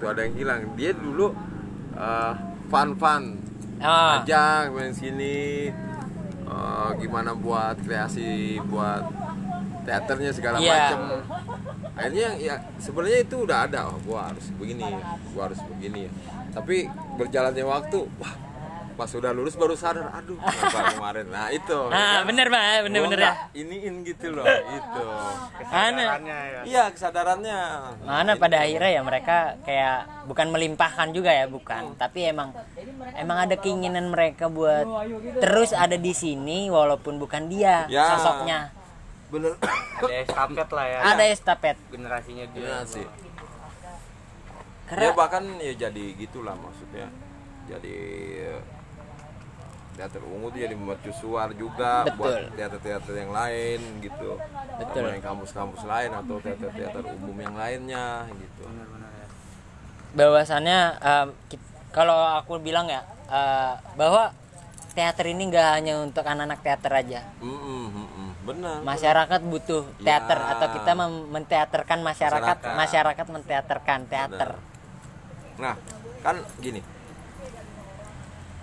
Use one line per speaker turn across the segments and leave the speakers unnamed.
Tuh ada yang hilang. Dia dulu uh, fun-fun.
Ah,
aja main sini. Uh, gimana buat kreasi buat teaternya segala
Iya.
macam akhirnya ya sebenarnya itu udah ada. Oh, gua harus begini gua harus begini. Tapi berjalannya waktu wah pas sudah lulus baru sadar aduh kenapa kemarin nah itu
nah
kan?
bener bang, bener bener ya.
iniin gitu loh itu
Mana?
Kesadarannya ya.
iya kesadarannya
Mana pada akhirnya ya mereka kayak bukan melimpahkan juga ya bukan, tapi emang emang ada keinginan mereka buat terus ada di sini walaupun bukan dia
Ya.
sosoknya.
bener
Ada estafet lah ya.
Ada estafet.
generasinya dia.
Bener sih
Karena
ya bahkan ya jadi gitulah maksudnya jadi teater ungu tuh jadi mercusuar juga
Betul.
buat teater-teater yang lain gitu
Betul.
Sama yang kampus-kampus lain atau teater-teater umum yang lainnya gitu
Benar-benar ya.
bahwasannya kit- kalau aku bilang ya eh, bahwa teater ini nggak hanya untuk anak-anak teater aja.
Mm-mm, mm-mm. benar
Masyarakat butuh teater
Ya.
atau kita menteaterkan masyarakat,
Masyarakat.
masyarakat menteaterkan teater.
nah kan gini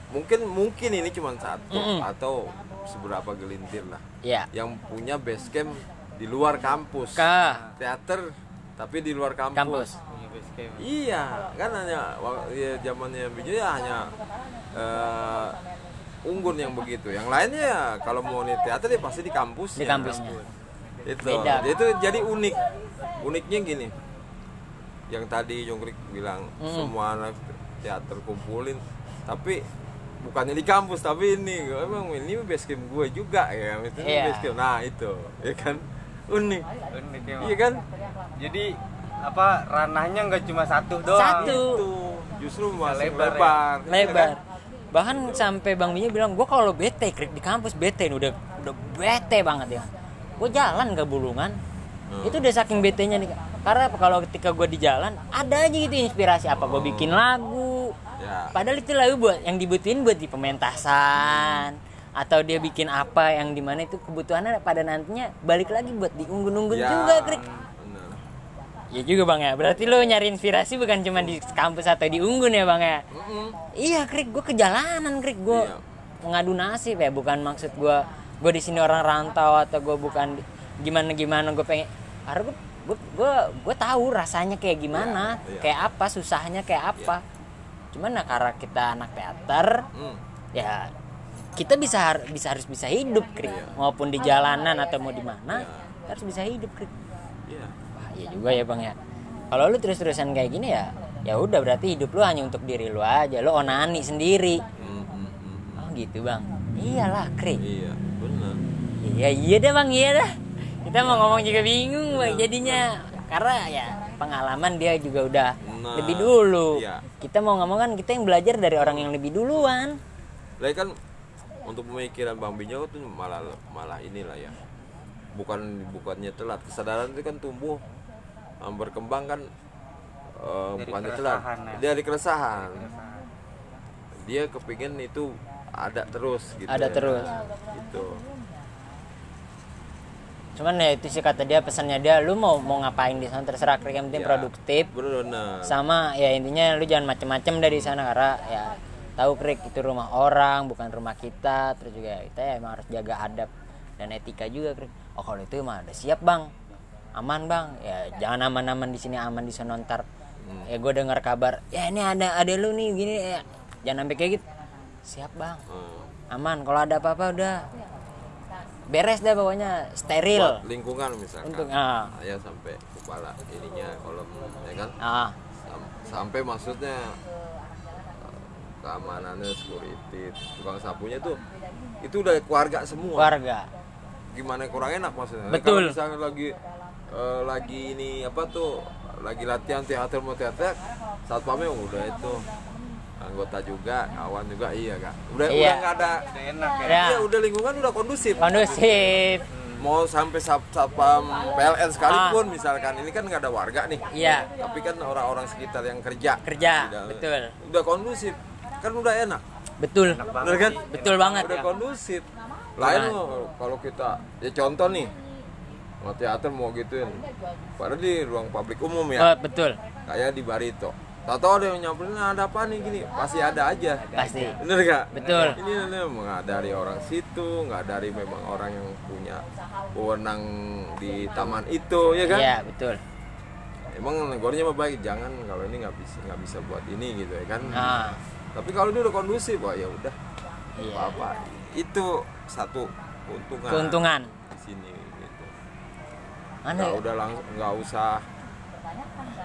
mungkin mungkin ini cuma satu
Mm-mm.
atau seberapa gelintir lah
Ya.
yang punya base camp di luar kampus
Kah.
teater tapi di luar kampus,
Kampus.
Iya, kan hanya ya, zamannya Bijo ya hanya eh, unggun yang begitu. Yang lainnya ya kalau mau nih teater ya pasti di kampus.
Di kampusnya.
Itu.
Beda.
Itu jadi unik. Uniknya gini. Yang tadi Jongkrik bilang
Mm.
semua anak teater kumpulin, tapi bukannya di kampus tapi ini emang ini base camp gue juga ya itu
Iya.
base camp. nah itu ya kan unik
Unik ya,
iya kan
Jadi apa ranahnya nggak cuma satu doang.
Satu.
itu justru masih
lebar
lebar,
ya.
lebar
kan?
bahkan sampai bang Minyo bilang gue kalau bete krik di kampus bete nih udah udah bete banget ya gue jalan ke bulungan
Hmm.
itu udah saking betenya nih karena kalau ketika gue di jalan ada aja gitu inspirasi apa gue bikin lagu
ya
padahal itu lagu buat yang dibutuhin buat di pementasan atau dia bikin apa yang di mana itu kebutuhannya pada nantinya balik lagi buat di unggun-unggun
Ya,
juga krik.
bener.
ya juga bang ya. Berarti lo nyari inspirasi bukan cuma di kampus atau di unggun ya bang ya?
Mm-mm.
Iya, Krik, gue ke jalanan, Krik, gue
Iya.
ngadu nasib ya, bukan maksud gue gue di sini orang rantau atau gue bukan gimana gimana gue pengen, karena gue gue gue tahu rasanya kayak gimana,
Iya, iya.
kayak apa susahnya kayak apa, cuman nah karena kita anak teater,
Mm.
ya kita bisa bisa harus bisa hidup, Krik,
Iya.
maupun di jalanan atau mau di mana, harus bisa hidup, Krik.
Iya.
Wah, iya juga ya bang ya. Kalau lu terus-terusan kayak gini ya, ya udah berarti hidup lu hanya untuk diri lu aja. Lu onani sendiri.
Mm, mm, mm.
Oh gitu bang. Iyalah krik.
Iya, benar.
Iya iya deh bang iya dah. Kita mau ngomong juga bingung bang jadinya. Karena ya pengalaman dia juga udah
Nah,
lebih dulu.
iya.
Kita mau ngomong kan kita yang belajar dari orang yang lebih duluan.
Lah kan untuk pemikiran Bang Binyo tuh malah malah inilah ya. Bukan bukannya telat. Kesadaran itu kan tumbuh eh, berkembang kan eh,
Dari
bukannya telat.
keresahan, ya.
Dari keresahan. Dia kepingin itu ada terus gitu.
Ada
ya.
terus.
Gitu.
Cuman ya itu sih kata dia pesannya dia lu mau mau ngapain di sana? Terserah krik yang penting
Ya.
produktif. Sama ya intinya lu jangan macem-macem dari sana karena ya tahu krik itu rumah orang bukan rumah kita. Terus juga kita ya emang harus jaga adab dan etika juga krik oh kalau itu mah udah siap bang. Aman bang. Ya jangan aman-aman di sini aman di sana ntar. Ya gue dengar kabar ya ini ada ada lu nih gini. Ya jangan sampai kayak gitu. Siap bang.
Hmm.
aman. Kalau ada apa-apa udah beres dah pokoknya steril.
Buat lingkungan misalkan.
untuk ah.
Ya sampai kepala ininya kolom ya kan?
Ah.
Sam- sampai maksudnya eh, keamanannya security tukang sapunya tuh itu udah keluarga semua.
Warga
gimana kurang enak maksudnya?
Betul.
kalau misalnya lagi eh, lagi ini apa tuh lagi latihan teater mau teater satpamnya udah itu anggota juga kawan juga iya kak. Udah
Iya.
udah nggak ada.
Udah enak ya.
ya
Iya, udah lingkungan udah kondusif.
Kondusif.
Mau sampai sat- satpam PLN sekalipun misalkan. Ini kan nggak ada warga nih.
Ah. Iya.
tapi kan orang-orang sekitar yang kerja.
Kerja
Tidak-
betul.
Udah kondusif. Kan udah enak.
Betul.
Bener kan?
Betul banget.
Udah kondusif. Lain mau kalau kita ya contoh nih. Mau teater mau gituin. Padahal di ruang publik umum
Oh,
ya
betul.
Kayak di Barito Tahu ada yang nyamperin "Nah, ada apa nih gini. Pasti ada aja.
Pasti.
Bener gak
Betul.
ini ini nggak dari orang situ nggak dari memang orang yang punya wewenang di taman itu ya kan?
Iya betul.
Emang negornya baik jangan kalau ini nggak bisa nggak bisa buat ini gitu ya kan?
Nah
tapi kalau dia udah kondusif wah ya udah.
Iya.
Apa itu satu keuntungan.
Keuntungan.
Di sini gitu. Nggak udah langsung nggak usah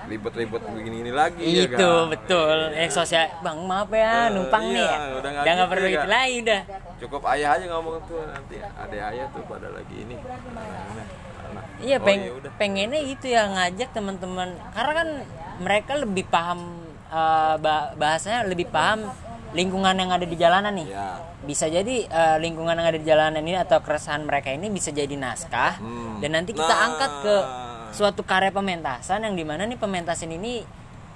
ribet-ribet begini ini lagi ya
itu
kan?
betul eh sosial bang maaf ya
Eh,
numpang nih
iya,
ya
udah nggak gitu
perlu
ya.
itu lagi udah
cukup ayah aja ngomong tuh nanti ada ayah tuh pada lagi ini anak.
Iya
Oh,
peng
ya
pengennya gitu ya ngajak teman-teman karena kan mereka lebih paham ba- bahasanya lebih paham lingkungan yang ada di jalanan nih.
ya
Bisa jadi eh, lingkungan yang ada di jalanan ini atau keresahan mereka ini bisa jadi naskah
Hmm.
dan nanti kita
Nah.
angkat ke suatu karya pementasan yang di mana nih pementasan ini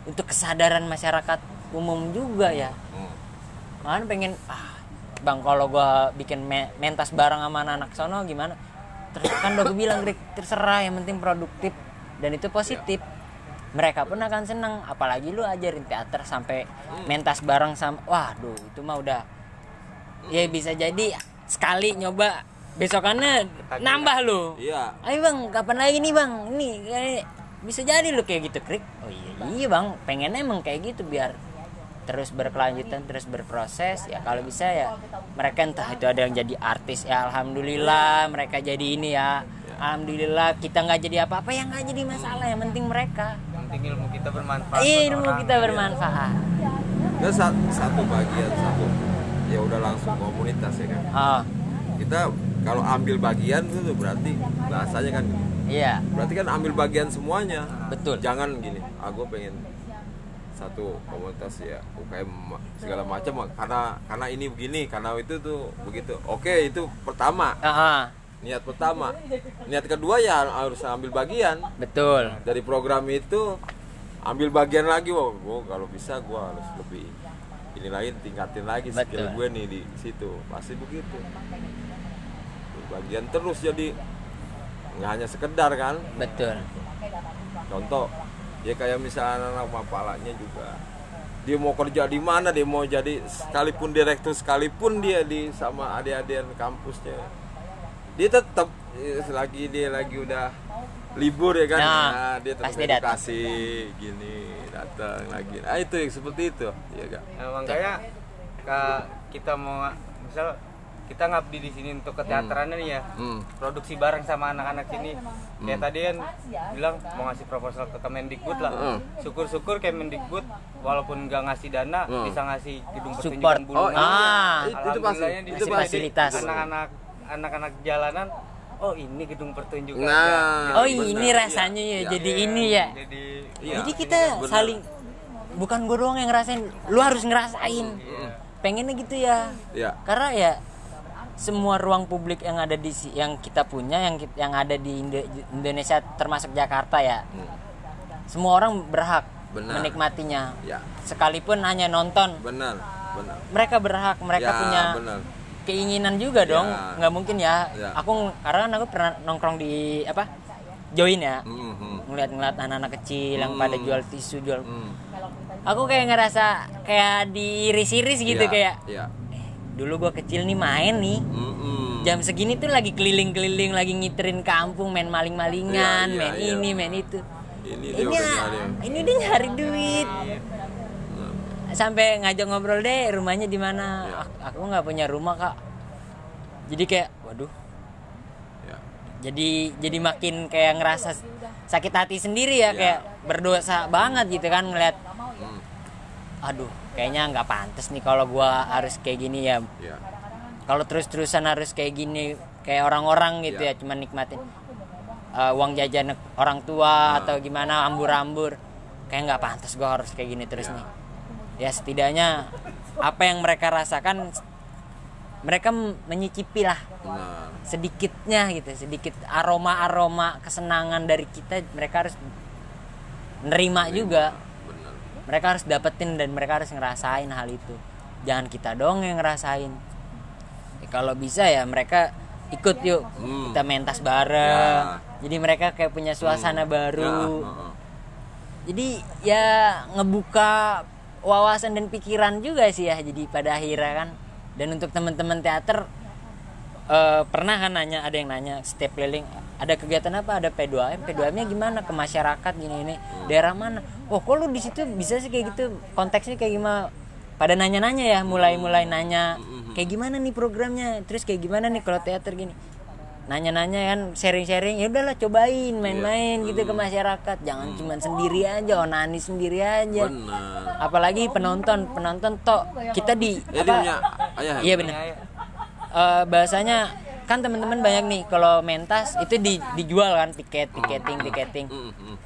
untuk kesadaran masyarakat umum juga ya.
Hmm.
Pengen ah bang kalau gua bikin me- mentas bareng sama anak-anak sono gimana? Terus kan udah gue bilang Rick, terserah yang penting produktif dan itu positif. Mereka pun akan seneng apalagi lu ajarin teater sampai mentas bareng sama waduh itu mah udah ya bisa jadi sekali nyoba besokannya nambah lu.
iya.
Ayo bang, kapan lagi nih bang? Ini bisa jadi lu kayak gitu krik. Oh iya iya bang, pengennya emang kayak gitu biar terus berkelanjutan terus berproses. Ya kalau bisa ya mereka entah itu ada yang jadi artis ya alhamdulillah mereka jadi ini ya. Alhamdulillah kita nggak jadi apa-apa ya nggak jadi masalah. Yang penting mereka.
Yang penting ilmu kita bermanfaat.
Iya, ilmu kita bermanfaat.
Nggak, sa- satu bagian satu. Ya udah langsung komunitas ya kan?
Oh
kita kalau ambil bagian itu tuh berarti bahasanya kan
iya.
Berarti kan ambil bagian semuanya.
Betul.
Jangan gini aku pengen satu komunitas ya UKM segala macam. Karena karena ini begini karena itu tuh begitu. Oke itu pertama.
Ah, ah,
niat pertama. Niat kedua ya harus ambil bagian.
Betul.
Dari program itu ambil bagian lagi. Wah gua kalau bisa gua harus lebih ini lain tingkatin lagi skill gue nih di situ. Pasti begitu bagian terus jadi nggak hanya sekedar kan?
Betul.
Contoh ya kayak misalnya anak mapalanya juga. Dia mau kerja di mana dia mau jadi sekalipun direktur sekalipun dia di sama adik-adik kampusnya. Dia tetap eh, selagi dia lagi udah libur ya kan?
Nah,
nah, dia tetap
pasti datang.
edukasi gini datang lagi. Nah itu yang seperti itu ya kan
Nah, makanya ka- kita mau misal kita ngabdi di sini untuk keteaterannya nih ya.
Hmm.
produksi bareng sama anak-anak sini. Kayak tadi kan bilang mau ngasih proposal ke Kemendikbud lah.
Hmm.
syukur-syukur Kemendikbud walaupun nggak ngasih dana
Hmm.
bisa ngasih gedung pertunjukan bulungan
Oh, ah.
itu, itu pasti. Itu
fasilitas.
anak-anak anak-anak jalanan. Oh ini gedung pertunjukan
Nah,
oh
benar.
ini rasanya ya
Iya.
jadi ini ya.
Jadi
Iya,
jadi kita
benar.
saling bukan gue doang yang ngerasain lu harus ngerasain. Pengennya gitu ya.
Ya
karena ya semua ruang publik yang ada di yang kita punya yang yang ada di Indo- Indonesia termasuk Jakarta ya
Hmm.
semua orang berhak
Benar.
menikmatinya
ya
sekalipun hanya nonton
benar benar
mereka berhak mereka
Ya,
punya
benar.
keinginan juga dong
Ya.
nggak mungkin ya
Ya.
aku karena kan aku pernah nongkrong di apa join ya
Hmm, hmm.
ngeliat-ngeliat anak-anak kecil yang
Hmm.
pada jual tisu jual
Hmm.
aku kayak ngerasa kayak diiris-iris gitu
Ya,
kayak
ya
dulu gua kecil nih main nih
Mm-mm.
jam segini tuh lagi keliling-keliling lagi ngiterin kampung main maling-malingan
Iya, iya,
main
iya.
ini main itu
ini dia
ini
nyari
ini udah nyari duit sampai ngajak ngobrol deh rumahnya di mana
Iya.
Ak- aku nggak punya rumah kak jadi kayak waduh
ya
jadi jadi makin kayak ngerasa sakit hati sendiri ya
Iya.
kayak berdosa banget gitu kan ngeliat
Hmm.
aduh kayaknya nggak pantas nih kalau gua harus kayak gini ya.
Ya
kalau terus-terusan harus kayak gini kayak orang-orang gitu
Iya.
ya cuma nikmatin uh, uang jajan orang tua
Nah.
atau gimana ambur-ambur. Kayak nggak pantas gua harus kayak gini terus
Iya.
nih. Ya setidaknya apa yang mereka rasakan mereka menyicipi lah.
Benar.
Sedikitnya gitu sedikit aroma aroma kesenangan dari kita mereka harus nerima juga.
benar
mereka harus dapetin dan mereka harus ngerasain hal itu. Jangan kita dong yang ngerasain. Ya, kalau bisa ya mereka ikut yuk.
Hmm.
kita mentas bareng.
Ya.
jadi mereka kayak punya suasana
Ya,
baru.
Heeh.
jadi ya ngebuka wawasan dan pikiran juga sih ya jadi pada akhirnya kan. Dan untuk teman-teman teater eh, pernah kan nanya ada yang nanya setiap keliling ada kegiatan apa? Ada P2M P2M nya gimana? Ke masyarakat gini ini daerah mana? Oh kok lu di situ bisa sih kayak gitu? Konteksnya kayak gimana? Pada nanya-nanya ya mulai-mulai nanya. Kayak gimana nih programnya? Terus kayak gimana nih kalau teater gini? Nanya-nanya kan sharing-sharing ya udahlah cobain main-main gitu ke masyarakat. Jangan cuman sendiri aja onani sendiri aja. Apalagi penonton penonton toh kita di
ya punya ayah ya?
iya benar. Eh, bahasanya kan teman-teman banyak nih kalau mentas itu di, dijual kan tiket tiketing tiketing.
Mm, mm.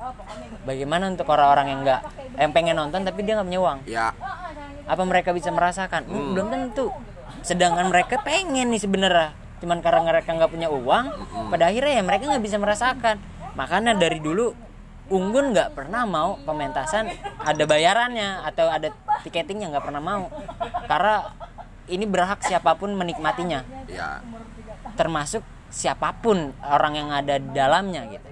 bagaimana untuk orang-orang yang nggak yang pengen nonton tapi dia nggak punya uang?
Ya.
Apa mereka bisa merasakan? Hmm, belum tentu. Sedangkan mereka pengen nih sebenarnya. Cuman karena mereka nggak punya uang pada akhirnya ya mereka nggak bisa merasakan. Makanya dari dulu Unggun nggak pernah mau pementasan ada bayarannya atau ada tiketingnya nggak pernah mau. Karena ini berhak siapa pun menikmatinya.
Ya
termasuk siapa pun orang yang ada di dalamnya gitu.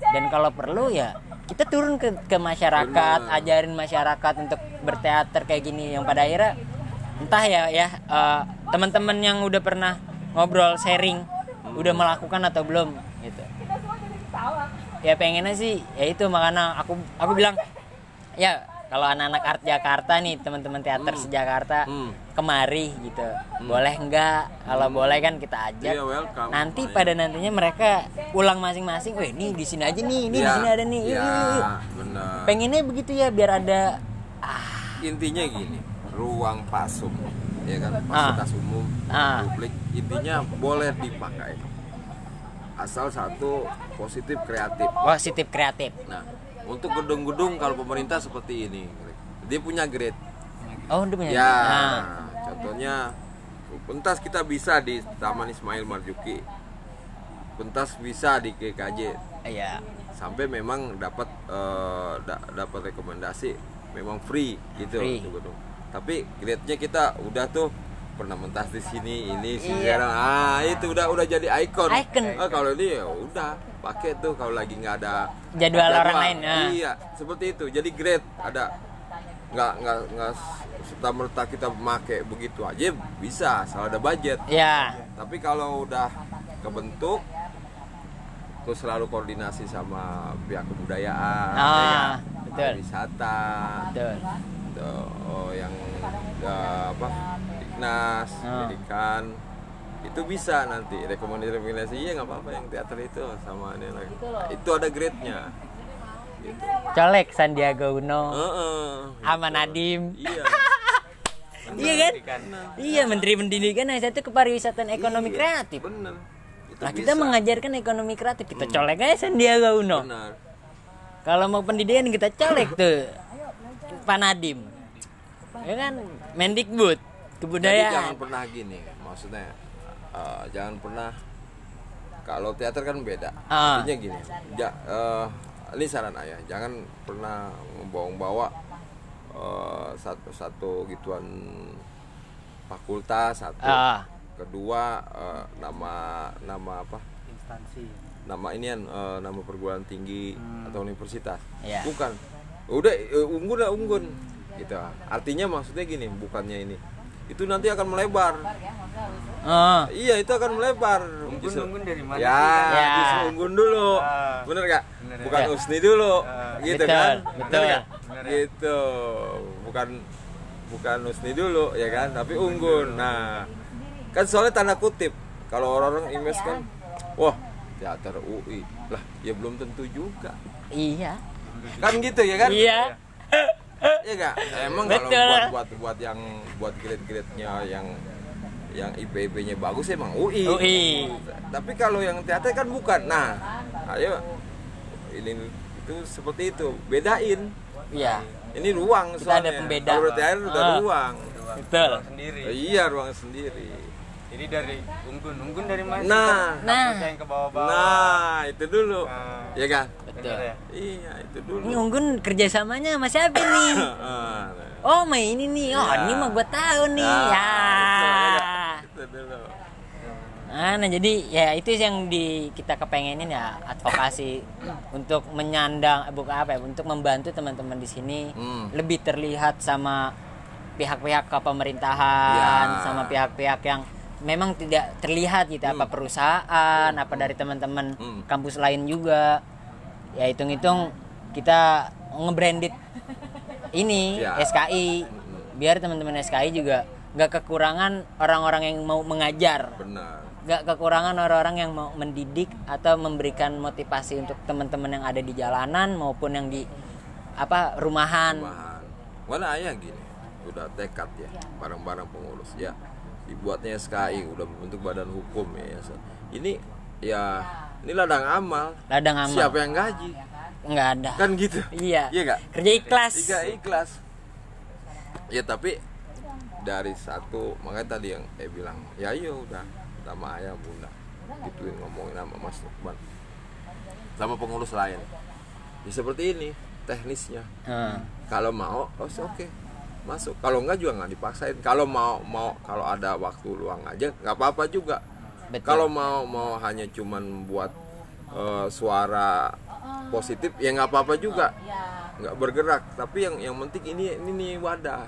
Dan kalau perlu ya kita turun ke ke masyarakat
Bener.
ajarin masyarakat untuk berteater kayak gini. Yang pada akhirnya entah ya ya eh, teman-teman yang udah pernah ngobrol sharing udah melakukan atau belum gitu. Ya pengennya sih ya itu makanya aku aku bilang ya kalau anak-anak art Jakarta nih teman-teman teater sejakarta
Hmm.
kemari gitu. Boleh enggak kalau boleh kan kita ajak.
Iya, welcome.
nanti
Oh, iya.
pada nantinya mereka ulang masing-masing weh nih di sini aja nih ini di
Ya,
sini ada nih.
Benar.
Pengennya begitu ya biar ada ah,
intinya gini ruang pasum ya kan?
Ah.
fasilitas umum
Ah.
publik intinya boleh dipakai. Asal satu positif kreatif.
Positif kreatif.
Nah untuk gedung-gedung kalau pemerintah seperti ini dia punya grade.
Oh udah punya
ya
Nah,
contohnya pentas kita bisa di Taman Ismail Marzuki. Pentas bisa di GKJ
iya.
Sampai memang dapat da- dapat rekomendasi. Memang free gitu
Free.
untuk gedung. Tapi grade-nya kita udah tuh pernah mentas di sini ini sih
Iya.
sekarang ah itu udah udah jadi ikon.
Icon.
Ah, kalau ini ya udah pakai tuh kalau lagi nggak ada
Jadwal orang lain, ah.
Iya, seperti itu. Jadi grade ada nggak nggak nggak serta merta kita pakai begitu aja bisa asal ada budget.
ya
Tapi kalau udah kebentuk terus selalu koordinasi sama pihak kebudayaan,
Ah,
ya kan?
betul.
wisata,
betul
tuh, oh, yang uh, apa, Dignas,
Ah.
pendidikan, itu bisa nanti rekomendasi rekomendasi iya nggak apa-apa yang teater itu sama ini lagi. Nah, itu ada grade-nya. Gitu.
colek Sandiaga Uno
Heeh,
sama
gitu.
Nadim
Iya.
iya kan iya Menteri Pendidikan yang satu kepariwisataan ekonomi
Iya,
kreatif
Bener. Itu
Nah kita
bisa.
mengajarkan ekonomi kreatif kita colek aja Sandiaga Uno.
Benar.
Kalau mau pendidikan kita colek tuh Pak Nadim. Ya kan Mendikbud
Jadi jangan
kebudayaan.
pernah gini, maksudnya eh, jangan pernah kalau teater kan beda.
Ah.
Artinya gini, ja- eh, ini saran ayah, jangan pernah membawa-bawa eh, satu satu gituan fakultas satu.
Ah.
Kedua eh, nama nama apa?
instansi
Nama ini eh, nama perguruan tinggi atau universitas.
Iya.
Bukan. Udah eh, unggun lah unggun. Gitu. Artinya maksudnya gini, bukannya ini. Itu nanti akan melebar.
Oh,
Iya itu akan melebar.
Unggun-
Justru-
unggun dari mana
Ya,
sih?
Ya.
justru unggun dulu.
Ah.
Bener gak?
Bener ya.
Bukan
Ya.
usni dulu.
Ah.
gitu
Betul,
kan?
betul.
Bener gak?
Bener ya.
Gitu. Bukan bukan usni dulu ya kan, tapi unggun. Nah, kan soalnya tanda kutip. Kalau orang-orang image kan, wah teater UI lah, ya belum tentu juga.
iya.
Kan gitu ya kan?
Iya.
Iya gak? Emang kalau buat buat buat yang buat grade-grade-nya yang yang IPB-nya bagus emang UI.
UI.
Tapi kalau yang teater kan bukan. Nah, ayo ini itu seperti itu. Bedain.
Iya.
Ini ruang
Kita ada
soalnya.
pembeda.
Kalau teater udah
Ah.
ruang.
Betul.
Ruang sendiri
Iya, ruang sendiri.
Jadi dari unggun unggun dari mana
Nah.
Nah.
Yang ke bawah-bawah
Nah, itu dulu.
Nah.
Iya kan?
Betul.
Ya?
Iya, itu dulu.
Ini Unggun kerjasamanya sama siapa nih?
Ah,
Oh, sama ini nih. Oh,
Ya.
ini mah gue tahu nih.
Nah,
ya.
itu, ya nggak? Itu dulu.
Ah, nah jadi ya itu yang di kita kepengenin ya advokasi untuk menyandang bukan apa ya untuk membantu teman-teman di sini
Hmm.
lebih terlihat sama pihak-pihak ke pemerintahan
Ya.
sama pihak-pihak yang memang tidak terlihat gitu apa perusahaan apa dari teman-teman
Hmm.
kampus lain juga ya hitung-hitung kita ngebranded ini
Ya.
SKI biar teman-teman SKI juga nggak kekurangan orang-orang yang mau mengajar
benar
nggak kekurangan orang-orang yang mau mendidik atau memberikan motivasi untuk teman-teman yang ada di jalanan maupun yang di apa rumahan
Bahan. Mana ayah gini, udah tekad ya, bareng-bareng pengurus ya. Dibuatnya SKI, udah bentuk badan hukum ya. Ini ya, ini ladang amal.
ladang amal
Siapa yang gaji?
nggak ada
Kan gitu.
iya
Iya nggak?
kerja ikhlas
Tiga ikhlas. Ya tapi dari satu makanya tadi yang eh bilang ya iya udah sama ayah bunda gituin ngomongin sama Mas Lukman sama pengurus lain ya seperti ini teknisnya
Hmm.
kalau mau oh oke masuk. Kalau enggak juga nggak dipaksain. Kalau mau mau kalau ada waktu luang aja nggak apa-apa juga.
Betul.
kalau mau mau hanya cuman buat eh, suara positif ya nggak apa-apa juga. Nggak bergerak. Tapi yang yang penting ini ini nih wadah.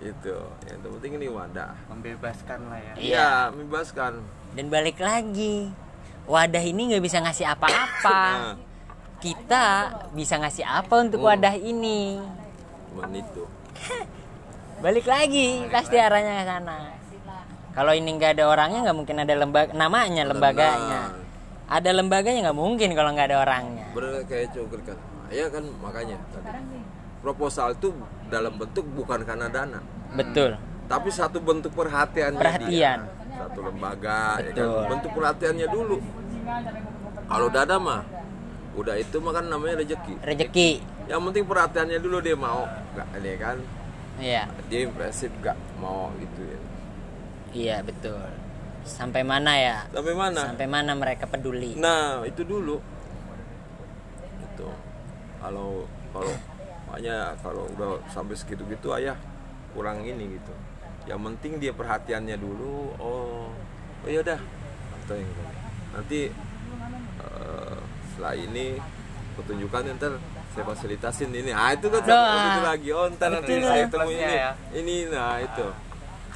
Itu. Yang penting ini wadah.
Membebaskan lah ya.
Iya.
iya. membebaskan.
Dan balik lagi wadah ini nggak bisa ngasih apa-apa.
Nah.
kita bisa ngasih apa untuk
Hmm.
wadah ini?
Cuman itu
balik lagi pasti arahnya ke sana. Kalau ini nggak ada orangnya nggak mungkin ada lembaga namanya lembaganya. Ada lembaganya nggak mungkin kalau nggak ada orangnya.
Bener kayak coker kan. Ya kan makanya. Tadi proposal itu dalam bentuk bukan karena dana.
Betul.
Tapi satu bentuk perhatian
Perhatian.
satu lembaga ya kan? Bentuk perhatiannya dulu. Kalau dada mah udah itu mah kan namanya rezeki
rezeki
yang penting perhatiannya dulu dia mau nggak ini kan?
Iya.
Dia impresif nggak mau gitu ya.
Iya betul. Sampai mana ya?
Sampai mana?
Sampai mana mereka peduli?
Nah itu dulu. Itu kalau kalau makanya kalau udah sampai segitu gitu ayah kurang ini gitu. Yang penting dia perhatiannya dulu oh oh ya udah atau yang ini. nanti eh, setelah ini pertunjukan ntar saya fasilitasin ini. Ah itu kan satu
Doa.
itu lagi. Oh ntar nanti saya ketemu ini.
ya.
ini nah itu.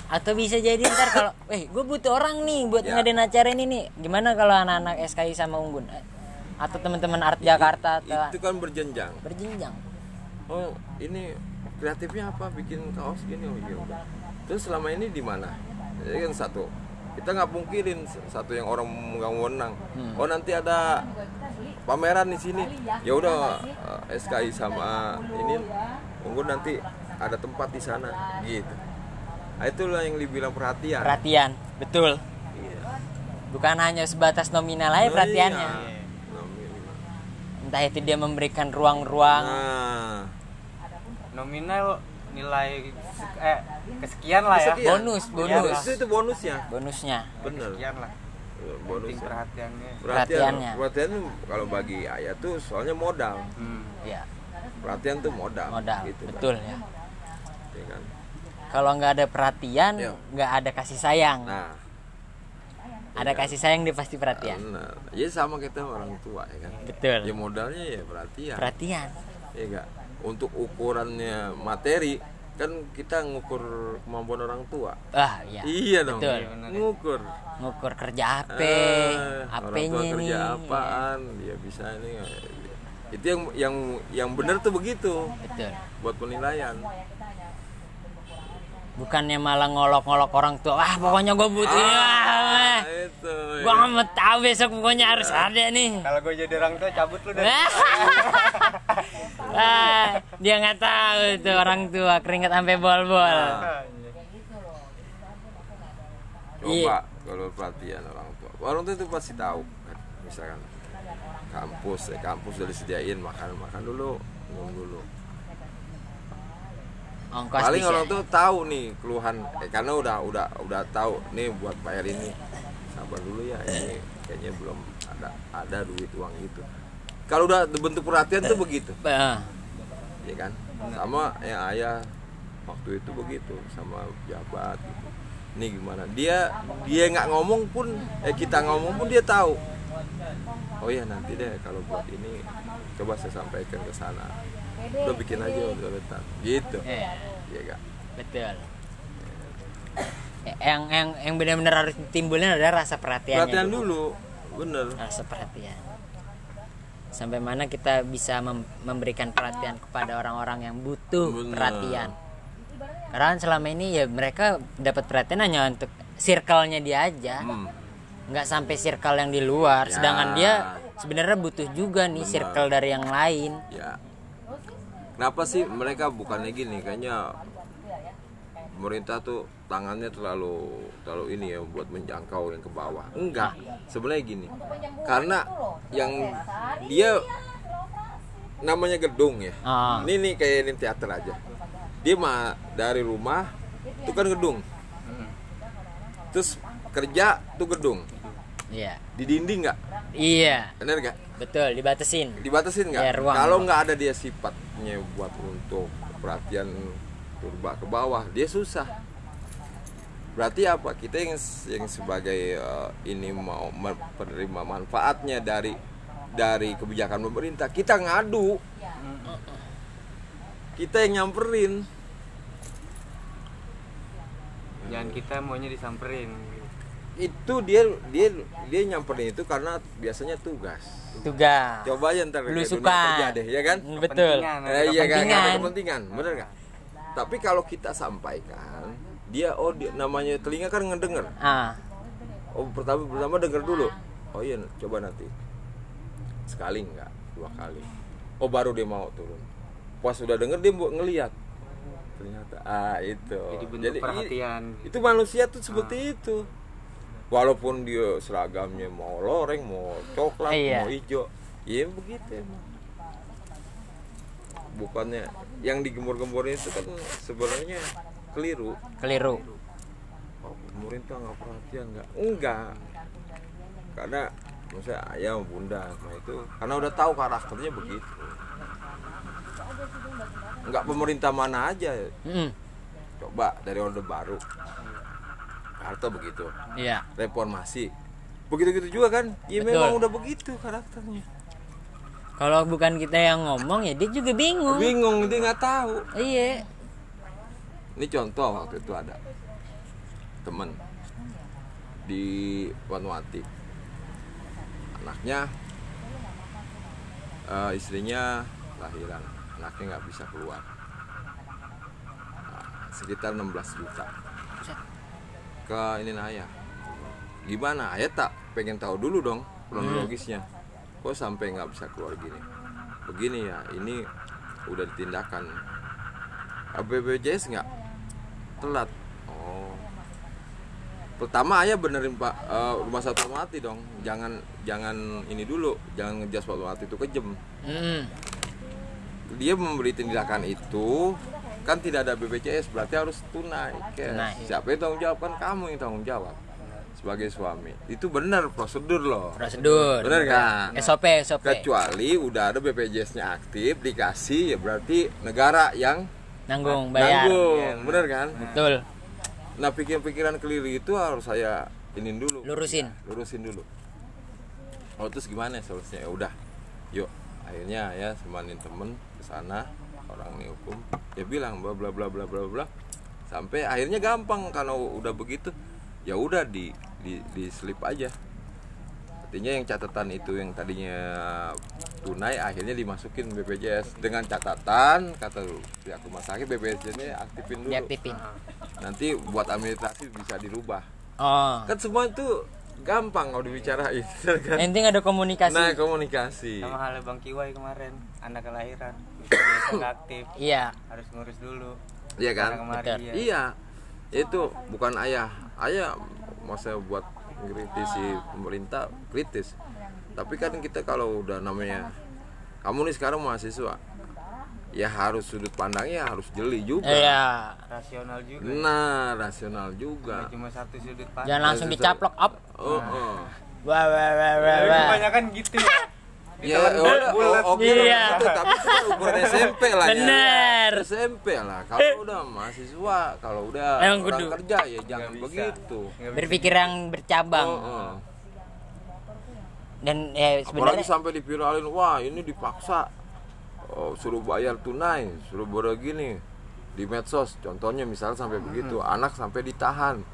Atau bisa jadi ntar kalau eh gue butuh orang nih buat
Ya.
ngadain acara ini nih. Gimana kalau anak-anak SKI sama Unggun? Atau teman-teman art Jakarta atau
itu kan berjenjang.
Berjenjang.
Oh ini kreatifnya apa? Bikin kaos gini? Oh iya udah. Terus selama ini di mana? Jadi kan satu kita nggak pungkirin satu yang orang nggak menang. Oh nanti ada pameran di sini. Ya udah eh, SKI sama ini. Tunggu nanti ada tempat di sana. Gitu. Nah, itulah yang dibilang perhatian.
Perhatian betul.
Iya.
bukan hanya sebatas nominal aja
Oh,
perhatiannya.
iya. Nominal.
entah itu dia memberikan ruang-ruang.
Nah.
Nominal nilai eh kesekian lah ya.
Kesekian.
Bonus,
Iya,
bonus.
itu, itu bonusnya
bonusnya.
Bener.
Sekian lah. Penting
bonusnya
perhatiannya.
Perhatian
Perhatiannya.
perhatian kalau bagi ayah tuh soalnya modal.
Hmm.
ya
perhatian tuh modal.
Modal
gitu kan.
betul ya.
Ya kan?
kalau nggak ada perhatian
Iya.
nggak ada kasih sayang.
Nah.
Ada kasih sayang dia pasti perhatian.
Benar ya sama kita orang tua ya kan?
Betul.
Ya modalnya ya perhatian.
Perhatian.
Ya enggak untuk ukurannya materi kan kita ngukur kemampuan orang tua.
Ah iya.
Iya dong.
Betul.
Iya, ya.
ngukur.
Ngukur kerja apa
Eh, orang
apanya
tua
nih
kerja apaan? Dia bisa ini. Itu yang yang yang benar tuh begitu.
Betul.
Buat penilaian
bukannya malah ngolok-ngolok orang tua wah pokoknya gue butuh ini wah
Ah, itu
gue nggak mau tahu besok pokoknya harus ada nih.
Kalau gue jadi orang tua cabut lu dari
ah, dia nggak tahu tuh orang tua keringet sampai bol-bol.
Nah.
Iya.
coba kalau perhatian orang tua. Orang tua itu pasti tahu kan? Misalkan kampus ya kampus udah disediain makan makan dulu minum dulu
ongkos
paling
bisa.
orang tuh tahu nih keluhan. Eh, karena udah udah udah tahu nih buat bayar ini. Sabar dulu ya ini kayaknya belum ada ada duit uang itu kalau udah bentuk perhatian tuh begitu. Ya kan? Sama yang ayah waktu itu begitu sama jabat gitu. Ini gimana? Dia dia nggak ngomong pun eh kita ngomong pun dia tahu. Oh ya nanti deh kalau buat ini coba saya sampaikan ke sana udah bikin aja udah letak gitu.
Iya.
iya gak
betul. Yang yang yang benar-benar harus timbulnya adalah rasa perhatiannya
perhatian
dulu.
dulu. Bener.
Rasa perhatian. Sampai mana kita bisa mem- memberikan perhatian kepada orang-orang yang butuh
Benar.
perhatian. Karena kan selama ini ya mereka dapat perhatian hanya untuk circle-nya dia aja.
Hmm.
nggak sampai circle yang di luar.
Ya.
sedangkan dia sebenarnya butuh juga nih
Benar.
circle dari yang lain.
Ya kenapa sih mereka bukannya gini kayaknya pemerintah tuh tangannya terlalu terlalu ini ya buat menjangkau yang ke bawah. Enggak. Sebenarnya gini karena yang dia namanya gedung ya.
Ah.
ini nih kayak ini teater aja. Dia mah dari rumah itu kan gedung. Terus kerja tuh gedung.
Iya.
Di dinding nggak?
Iya.
Bener nggak?
Betul dibatasin.
Dibatasin nggak?
Ya,
kalau nggak ada dia sifatnya buat untuk perhatian turba ke bawah. Dia susah. Berarti apa? Kita yang yang sebagai eh, ini mau menerima manfaatnya dari dari kebijakan pemerintah. Kita ngadu. Kita yang nyamperin.
Jangan kita maunya disamperin
itu dia dia dia nyamperin itu karena biasanya tugas.
Tugas.
Coba aja ntar
Belusukan.
kerja deh ya kan?
Betul.
Kepentingan,
Eh, iya kan?
kepentingan.
bener nggak? Tapi kalau kita sampaikan dia oh dia, namanya telinga kan ngedenger.
Ah.
Oh pertama pertama denger dulu. Oh iya coba nanti. Sekali nggak? Dua kali. Oh baru dia mau turun. Pas sudah denger dia buat ngeliat. Ternyata ah itu.
Jadi bentuk
i-
perhatian.
itu manusia tuh seperti itu walaupun dia seragamnya mau loreng mau coklat
Iya.
mau hijau. Ya begitu. Emang bukannya yang digemur-gemurin itu kan sebenarnya keliru.
Keliru.
Oh, pemerintah nggak perhatian nggak? Enggak. Karena maksudnya ayah bunda nah itu karena udah tahu karakternya begitu. Nggak pemerintah mana aja.
Mm,
coba dari orde baru Harto begitu.
Iya.
Reformasi. Begitu gitu juga kan? Ya
Betul.
memang udah begitu karakternya.
Kalau bukan kita yang ngomong ya dia juga bingung.
Bingung dia nggak tahu.
Iya.
Ini contoh waktu itu ada temen di Wanwati. Anaknya eh, istrinya lahiran. Anaknya nggak bisa keluar. Nah, sekitar 16 juta ke ini ayah gimana? Ayah tak pengen tahu dulu dong kronologisnya. Kok sampai nggak bisa keluar gini? Begini ya ini udah ditindakan. BPJS nggak? Telat. Oh. Pertama ayah benerin pak. Eh, rumah satu mati dong. Jangan jangan ini dulu. Jangan ngejas waktu mati itu kejem.
Mm,
dia memberi tindakan itu kan tidak ada BPJS berarti harus tunai cash.
Tunai.
siapa yang tanggung jawab? Kan kamu yang tanggung jawab sebagai suami. Itu benar prosedur loh.
Prosedur.
Benar kan
SOP SOP
kecuali udah ada BPJS-nya aktif dikasih ya berarti negara yang
nanggung bayar.
Nanggung. Bener kan?
betul.
Nah pikiran-pikiran keliru itu harus saya inin dulu.
Lurusin.
Lurusin dulu. Oh terus gimana solusinya ya udah. Yuk akhirnya ya semanin temen ke sana orang ini hukum. Ya bilang bla bla bla bla bla bla. Sampai akhirnya gampang karena udah begitu ya udah di di di slip aja. Artinya yang catatan itu yang tadinya tunai akhirnya dimasukin BPJS dengan catatan kata pihak rumah sakit BPJS-nya aktifin dulu.
Diaktifin.
Nanti buat administrasi bisa dirubah.
Oh.
Kan semua itu gampang kalau dibicarain kan?
Yang penting ada komunikasi.
Nah komunikasi.
Sama halnya bang Kiwai kemarin anak kelahiran. Aktif.
Iya.
Harus ngurus dulu.
Iya kan?
Kemarin iya.
iya. Itu bukan ayah. Ayah masa buat kritisi pemerintah kritis. Tapi kan kita kalau udah namanya kamu nih sekarang mahasiswa ya harus sudut pandangnya harus jeli juga.
Iya.
Rasional juga
nah rasional juga.
Cuma satu sudut pandang.
Jangan langsung dicaplok up
oh, oh.
wah wah wah wah wah
kebanyakan gitu ya
Ya,
bulat.
oh, oke
Iya.
itu, tapi itu kan ukuran SMP lah ya.
Bener.
SMP lah. Kalau udah mahasiswa, kalau udah
Emang
orang
kudu.
kerja ya jangan begitu.
Berpikir yang bercabang
Oh, oh.
dan ya
Apalagi
sebenarnya
sampai dipiralin, wah ini dipaksa oh, suruh bayar tunai, suruh begini di medsos. Contohnya misalnya sampai begitu, anak sampai ditahan.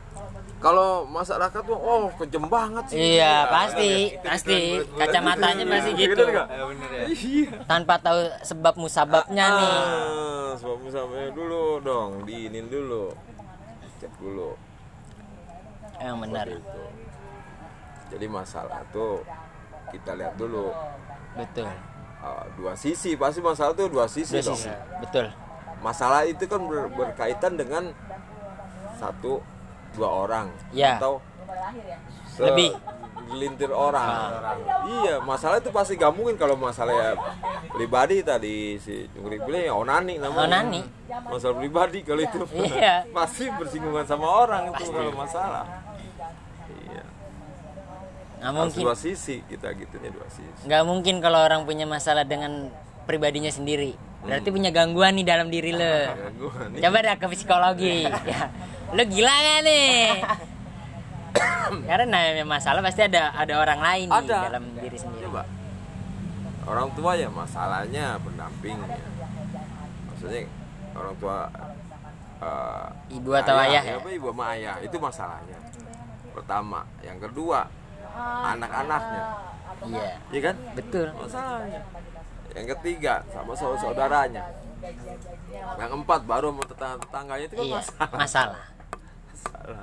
Kalau masyarakat tuh, oh kejem banget sih.
iya pasti pasti kacamatanya pasti gitu
Ya, bener ya.
Iya.
tanpa tahu sebab musababnya nih
Ah, sebab sampai dulu dong, diinin dulu, cek dulu.
emang benar
itu. Jadi masalah tuh kita lihat dulu
betul
Ah, dua sisi pasti masalah tuh dua sisi
Dua
dong.
sisi. betul
Masalah itu kan ber- berkaitan dengan satu dua orang
Ya.
atau
Lebih.
gelintir orang. Iya, masalah itu pasti gak mungkin kalau masalah ya pribadi tadi si Jungkrik bilang ya onani namanya.
Onani.
Masalah pribadi kalau itu.
Iya.
pasti bersinggungan sama orang itu kalau masalah. Iya.
nggak
Harus
mungkin
dua sisi kita gitunya dua sisi.
nggak mungkin kalau orang punya masalah dengan pribadinya sendiri berarti punya gangguan nih dalam diri lo
nih.
coba dah ke psikologi ya lo gila gak nih karena namanya masalah pasti ada ada orang lain nih
Ada.
dalam diri sendiri
Coba. Orang tua ya masalahnya pendamping ya. Maksudnya orang tua eh,
Ibu atau ayah ya?
apa ibu sama ayah itu masalahnya. Pertama, yang kedua anak-anaknya,
iya
iya kan?
betul
Masalahnya. Yang ketiga sama saudara-saudaranya. Yang empat baru sama tetangga-tetangganya itu kan
iya
masalah.
masalah
Masalah.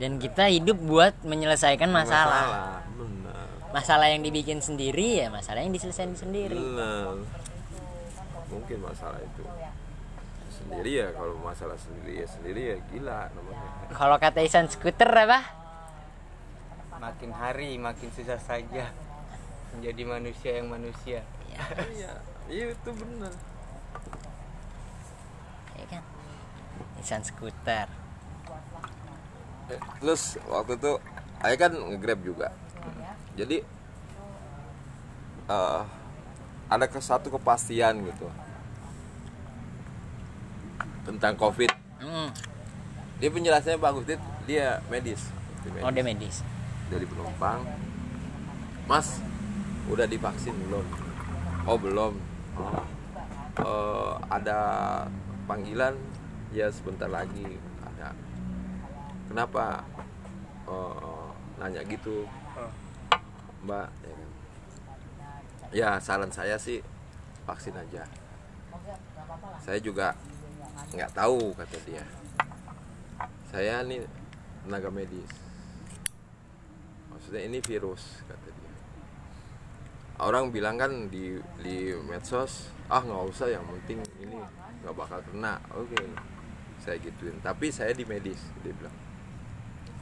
dan kita hidup buat menyelesaikan masalah
Masalah, Benar.
masalah yang dibikin sendiri ya masalah yang diselesaikan sendiri
Benar. Mungkin masalah itu sendiri ya kalau masalah sendiri ya sendiri ya gila namanya.
kalau kata Isan skuter apa
Makin hari makin susah saja menjadi manusia yang manusia.
Iya, iya itu benar.
ya kan Isan skuter
Terus waktu itu saya kan nge-grab juga. Jadi eh ada ke satu kepastian gitu tentang covid.
hmm.
Dia penjelasannya bagus, dia, dia medis. Dia medis.
oh dia medis
dari penumpang mas udah divaksin belum oh belum oh. Eh, ada panggilan ya sebentar lagi kenapa? Eh, nanya gitu.
Oh.
mbak ya kan? Ya saran saya sih vaksin aja. Saya juga nggak tahu kata dia. Saya nih tenaga medis. Maksudnya ini virus kata dia. Orang bilang kan di di medsos ah nggak usah yang penting ini nggak bakal kena. Oke saya gituin. Tapi saya di medis dia bilang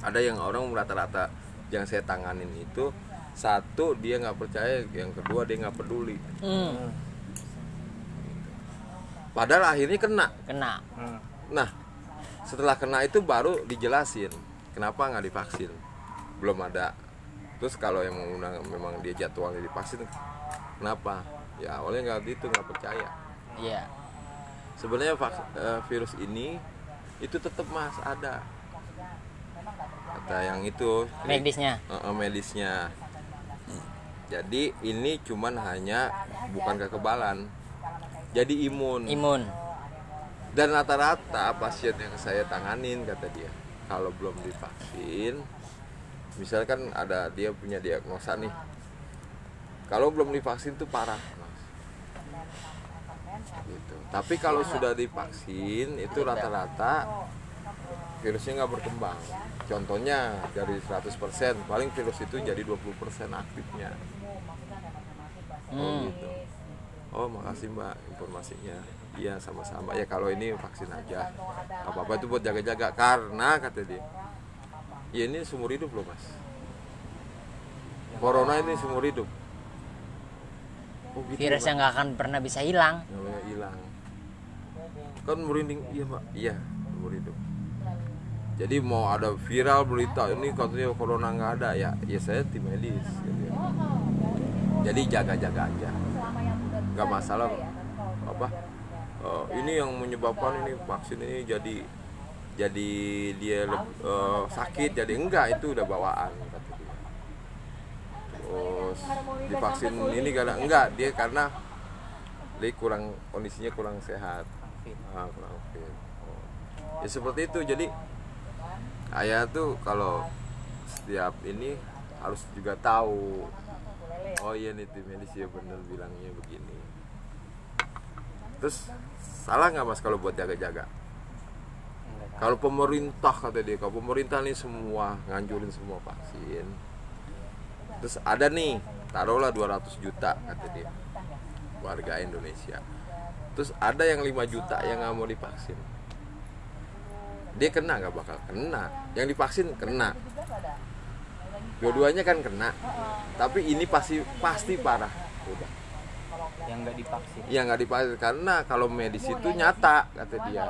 ada yang orang rata-rata yang saya tanganin itu satu dia nggak percaya yang kedua dia nggak peduli
hmm.
padahal akhirnya kena
kena
Hmm.
Nah, setelah kena itu baru dijelasin kenapa nggak divaksin. Belum ada. Terus kalau yang mengundang memang dia jadwalnya divaksin, kenapa? Ya awalnya nggak gitu, nggak percaya.
iya
Sebenarnya vaks- eh, virus ini itu tetap mas ada. Kata yang itu.
Medisnya.
Eh, eh, medisnya. Jadi ini cuman hanya bukan kekebalan, jadi imun.
Imun.
Dan rata-rata pasien yang saya tanganin kata dia kalau belum divaksin misalkan ada dia punya diagnosa nih. Kalau belum divaksin tuh parah mas. Gitu. Tapi kalau sudah divaksin itu rata-rata virusnya nggak berkembang. Contohnya dari 100% paling virus itu jadi 20% aktifnya. Oh
Hmm.
gitu. Oh makasih mbak informasinya. Iya sama-sama. Ya kalau ini vaksin aja. Apa apa itu buat jaga-jaga karena kata dia ya ini seumur hidup loh mas. Corona ini seumur hidup. Oh gitu
virus yang nggak akan pernah bisa hilang.
Hilang. Kan merinding iya mbak. Iya seumur hidup jadi mau ada viral berita ini katanya corona nggak ada ya ya saya tim medis gitu ya. jadi jaga-jaga aja. Nggak masalah apa? Eh, ini yang menyebabkan ini vaksin ini jadi jadi dia eh, sakit jadi enggak itu udah bawaan terus divaksin ini karena enggak dia karena dia kurang kondisinya kurang sehat. Ah, kurang fit. Oh. ya seperti itu jadi ayah tuh kalau setiap ini harus juga tahu. Oh iya nih tim medis ya bener bilangnya begini. Terus salah nggak mas kalau buat jaga-jaga? Kalau pemerintah kata dia kalau pemerintah nih semua nganjurin semua vaksin. Terus ada nih taruhlah 200 juta kata dia warga Indonesia. Terus ada yang 5 juta yang nggak mau divaksin dia kena nggak bakal kena. Yang divaksin kena. Dua-duanya kan kena. Tapi ini pasti pasti parah. Udah.
Yang nggak divaksin.
Ya nggak divaksin karena kalau medis itu nyata kata dia.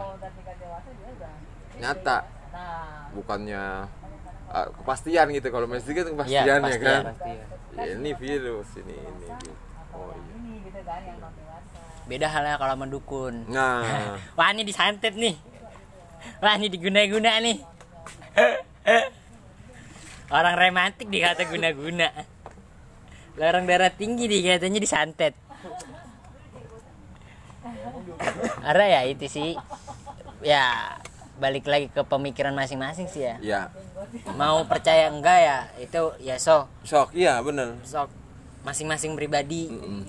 Nyata. Bukannya uh, kepastian gitu. Kalau medis itu kan kepastian ya,
kepastian.
kan?
pasti ya
Ya, ini virus ini ini gitu. oh iya.
Beda halnya kalau mendukun.
Nah.
Wah ini disantet nih wah ini diguna-guna nih. Orang romantis dikata guna-guna. Orang darah tinggi dikatanya disantet. Ada ya itu sih. Ya balik lagi ke pemikiran masing-masing sih ya.
Ya.
Mau percaya enggak ya itu ya so
shock iya bener.
Sok. Masing-masing pribadi.
Mm-mm.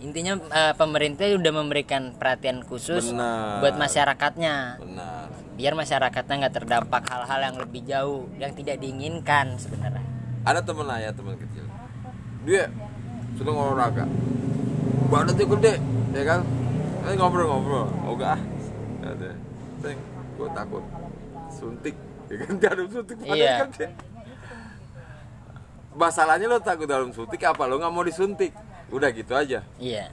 intinya eh, pemerintah udah memberikan perhatian khusus
Benar.
buat masyarakatnya.
Benar
biar masyarakatnya nggak terdampak hal-hal yang lebih jauh yang tidak diinginkan sebenarnya.
Ada temen ayah teman kecil. Dia sedang olahraga badannya gede ya kan? Eh, ngobrol-ngobrol. Oga ah. Ada. Gue takut. Suntik. Ya kan jarum suntik badan
Iya.
gede. Masalahnya lo takut dalam suntik apa? Lo nggak mau disuntik. Udah gitu aja.
Iya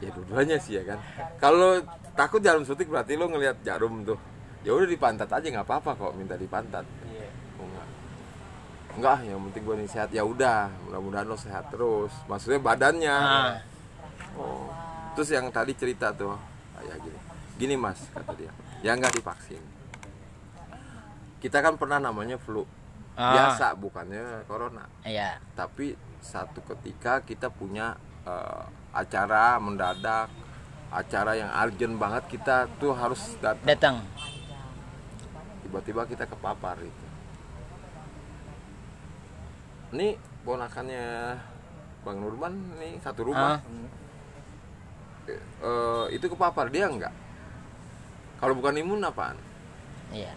ya dua-duanya sih ya kan. Kalau takut jarum suntik berarti lo ngelihat jarum tuh. Ya udah di pantat aja nggak apa-apa kok minta di pantat
iya.
Oh, enggak enggak yang penting gue nih sehat. Ya udah mudah-mudahan lo sehat terus. Maksudnya badannya.
Ah.
oh. Terus yang tadi cerita tuh kayak gini. Gini mas kata dia. Ya nggak divaksin. Kita kan pernah namanya flu.
Ah.
biasa bukannya corona.
Iya.
Tapi satu ketika kita punya eh, acara mendadak acara yang urgent banget kita tuh harus datang
datang.
Tiba-tiba kita kepapar itu ini ponakannya bang Nurman nih satu rumah.
Ah.
Eh, itu kepapar dia enggak? Kalau bukan imun apaan?
Iya.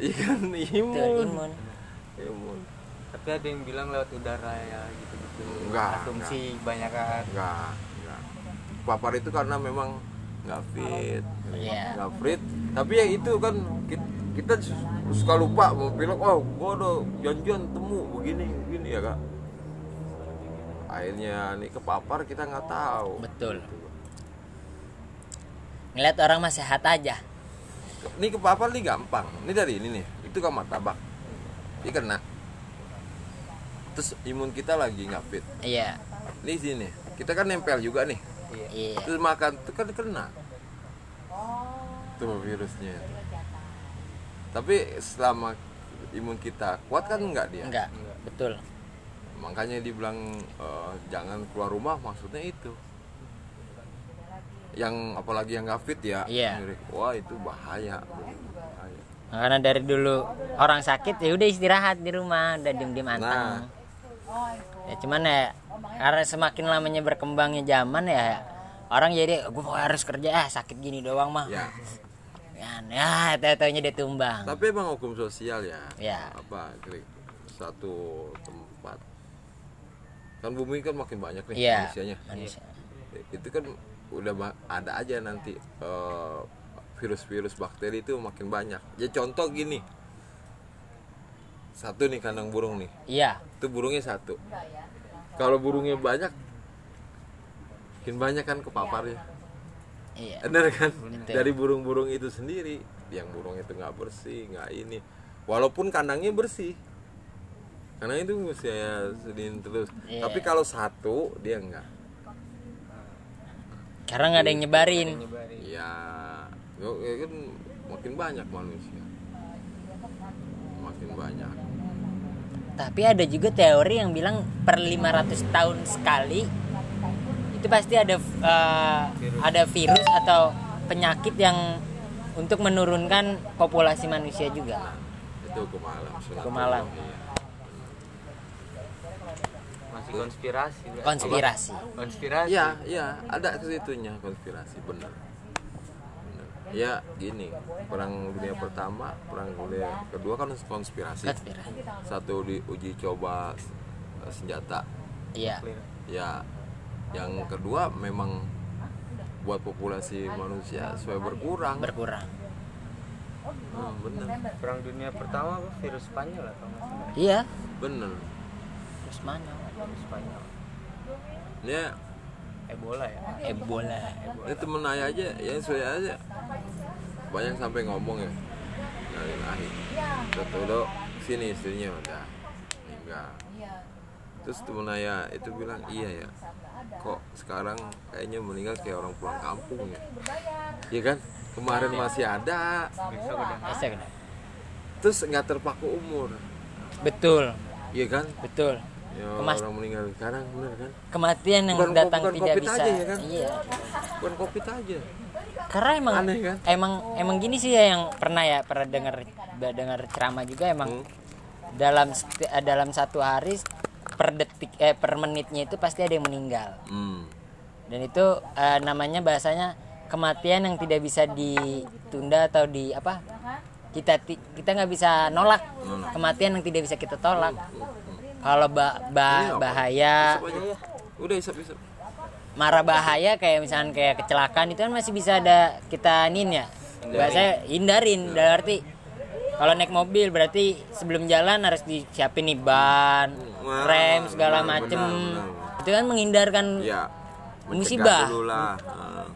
Iya. Kan
itu
imun
imun.
Imun.
Tapi ada yang bilang lewat udara ya gitu gitu
Enggak,
asumsi banyak kan?
Enggak enggak. Kepapar itu karena memang nggak fit.
Iya.
nggak fit. Tapi ya itu kan kita, kita suka lupa mau bilang oh gua udah janjian temu begini begini ya kak. Akhirnya nih kepapar kita nggak tahu.
Betul. Ngeliat orang mah sehat aja.
Ini kepapar nih gampang. Ini dari ini nih. Itu kan martabak ini kena terus imun kita lagi nggak fit.
Iya.
Ini sini. Kita kan nempel juga nih.
Iya.
Terus makan itu kan kena. Tuh virusnya. Tapi selama imun kita kuat kan enggak dia?
Enggak betul.
Makanya dibilang eh, jangan keluar rumah maksudnya itu. Yang apalagi yang nggak fit ya.
Iya.
wah itu bahaya. Bahaya.
Karena dari dulu orang sakit ya udah istirahat di rumah udah diem diem
Nah.
Ya cuman ya karena semakin lamanya berkembangnya zaman ya orang jadi gue harus kerja ah sakit gini doang mah.
Ya.
Kan ya tahu-taunya dia tumbang.
Tapi emang hukum sosial ya
Ya.
apa klik satu tempat. Kan bumi kan makin banyak nih
iya
manusianya.
manusia.
Itu kan udah ada aja nanti eh, virus-virus bakteri itu makin banyak. Ya contoh gini. Satu nih kandang burung nih.
Iya
itu burungnya satu. Kalau burungnya banyak makin banyak kan kepaparnya
iya.
Bener kan?
Betul.
dari burung-burung itu sendiri yang burung itu nggak bersih nggak ini. Walaupun kandangnya bersih. Karena itu saya sedih terus.
Iya.
tapi kalau satu dia enggak
karena nggak ada yang nyebarin.
Nyebarin.
Ya ya kan makin banyak manusia. Makin banyak
tapi ada juga teori yang bilang per 500 tahun sekali itu pasti ada eh, ada virus atau penyakit yang untuk menurunkan populasi manusia juga
itu hukum alam.
Hukum alam.
Iya.
masih konspirasi
konspirasi
konspirasi
Iya, iya, ada ke situnya konspirasi benar. Ya gini, perang dunia pertama, perang dunia kedua kan konspirasi.
konspirasi
Satu diuji coba eh, senjata.
iya
Ya, yang kedua memang buat populasi manusia supaya berkurang.
berkurang
Hmm, bener,
perang dunia pertama apa virus Spanyol atau
iya
bener.
terus mana
virus Spanyol
Ya,
Ebola ya
Ebola
ini temen ayah aja, ya saya aja banyak sampai ngomong ya dari lahir. Betul dok, sini istrinya udah meninggal. Terus temen ayah itu bilang iya ya, kok sekarang kayaknya meninggal kayak orang pulang kampung ya. Iya kan? Kemarin masih ada, terus nggak terpaku umur,
betul
iya kan?
betul
Ya,
Kemas-
orang meninggal sekarang bener kan?
kematian yang
Bukan-
datang
bukan
tidak bisa
aja ya kan?
iya
Bukan covid aja.
karena emang
Aneh kan?
emang emang gini sih ya yang pernah ya pernah dengar dengar ceramah juga emang
Hmm.
dalam eh, dalam satu hari per detik eh per menitnya itu pasti ada yang meninggal
Hmm.
dan itu eh, namanya bahasanya kematian yang tidak bisa ditunda atau di apa kita kita nggak bisa nolak kematian yang tidak bisa kita tolak kalau ba- ba-
apa?
bahaya.
Udah isap isap.
marah bahaya kayak misalnya kayak kecelakaan itu kan masih bisa ada kita nin ya bahasa hindarin dalam arti kalau naik mobil berarti sebelum jalan harus disiapin nih ban
Wah,
rem segala
benar,
macem
benar, benar.
itu kan menghindarkan
Ya.
Musibah.
Ah.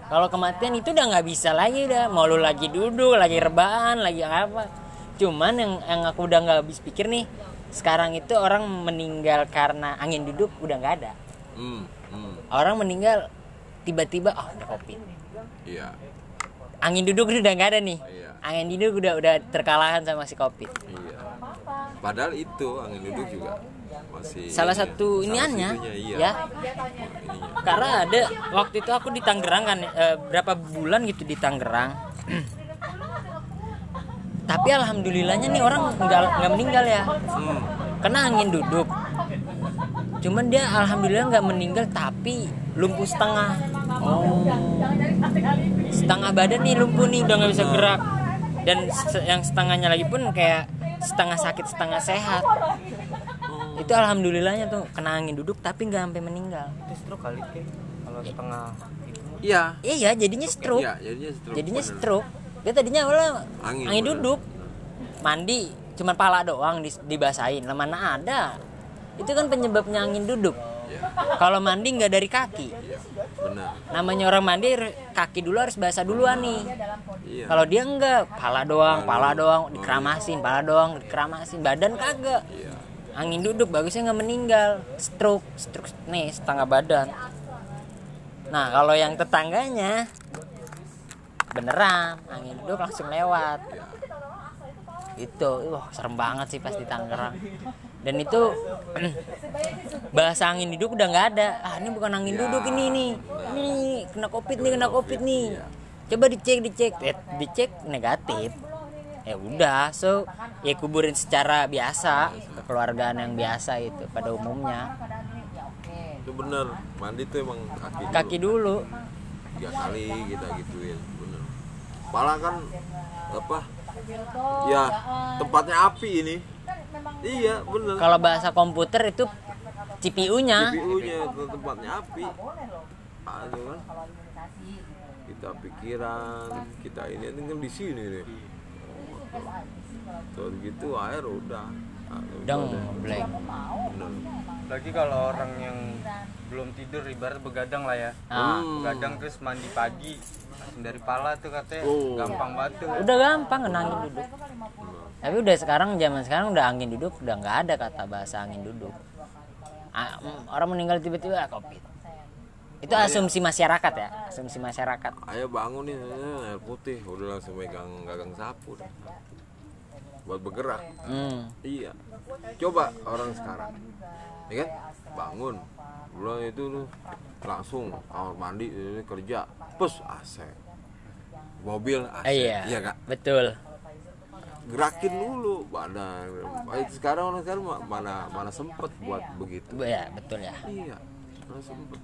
kalau kematian itu udah nggak bisa lagi udah mau lu lagi duduk lagi rebahan lagi apa cuman yang yang aku udah nggak habis pikir nih sekarang itu orang meninggal karena angin duduk udah nggak ada
Hmm. Hmm.
orang meninggal tiba-tiba oh udah covid
Iya.
angin duduk udah nggak ada nih
Iya.
angin duduk udah udah terkalahkan sama si covid
Iya. Padahal itu angin duduk juga masih
salah
ini ya,
satu iniannya
iya.
ya karena ada waktu itu aku di Tangerang kan eh, berapa bulan gitu di Tangerang tapi alhamdulillahnya nih orang nggak nggak meninggal ya.
Hmm.
kena angin duduk. Cuman dia alhamdulillah nggak meninggal tapi lumpuh setengah. Setengah badan nih lumpuh nih udah nggak bisa gerak. Dan se- yang setengahnya lagi pun kayak setengah sakit setengah sehat. Itu alhamdulillahnya tuh kena angin duduk tapi nggak sampai meninggal.
Itu stroke kali kalau setengah
Iya.
iya jadinya stroke.
Iya, jadinya stroke.
jadinya stroke dia tadinya awalnya
Angin,
angin, duduk. Mandi cuman pala doang dibasahin. Lah mana ada? Itu kan penyebabnya angin duduk.
Iya.
kalau mandi nggak dari kaki.
Iya. Benar.
namanya orang mandi kaki dulu harus basah duluan nih.
Iya.
kalau dia enggak pala doang pala doang. dikeramasin pala doang dikeramasin. Badan kagak.
Iya.
angin duduk bagusnya nggak meninggal. Stroke stroke nih setengah badan. Nah kalau yang tetangganya beneran angin duduk langsung lewat. Itu wah serem banget sih pas di Tangerang. Dan itu bahasa angin duduk udah nggak ada. Ah ini bukan angin
Ya,
duduk ini nih ini kena covid nih kena covid nih. Coba dicek dicek. Eh, dicek negatif. Ya udah so ya kuburin secara biasa kekeluargaan yang biasa itu pada umumnya.
Itu bener. Mandi tuh emang kaki. dulu.
kaki dulu.
Tiga kali kita gituin malah kan apa ya tempatnya api ini. Iya bener.
Kalau bahasa komputer itu CPU-nya
CPU nya ke tempatnya api. Aduh kan. Kita pikiran kita ini ini kan di sini nih. Tuh gitu air udah
Blank
bener.
Lagi kalau orang yang belum tidur ibarat begadang lah ya.
Ah.
Hmm.
begadang terus mandi pagi langsung dari pala tuh katanya.
Oh.
gampang banget tuh.
Udah gampang kena angin duduk. Tapi udah sekarang zaman sekarang udah angin duduk udah nggak ada kata bahasa angin duduk. Ah, mm, orang meninggal tiba-tiba ah, covid itu asumsi masyarakat ya asumsi masyarakat.
Ayo bangun nih air putih. Udah langsung megang gagang sapu. dah. Buat bergerak.
Hmm.
iya. Coba orang sekarang. Ya kan? Bangun. Belum itu lu. Langsung kamar mandi eh, kerja. Pus AC. Mobil AC.
Ah, iya.
Iya kak
betul.
Gerakin dulu badan sekarang orang sekarang ma- mana mana sempet buat begitu.
Ya betul ya.
Iya mana sempet.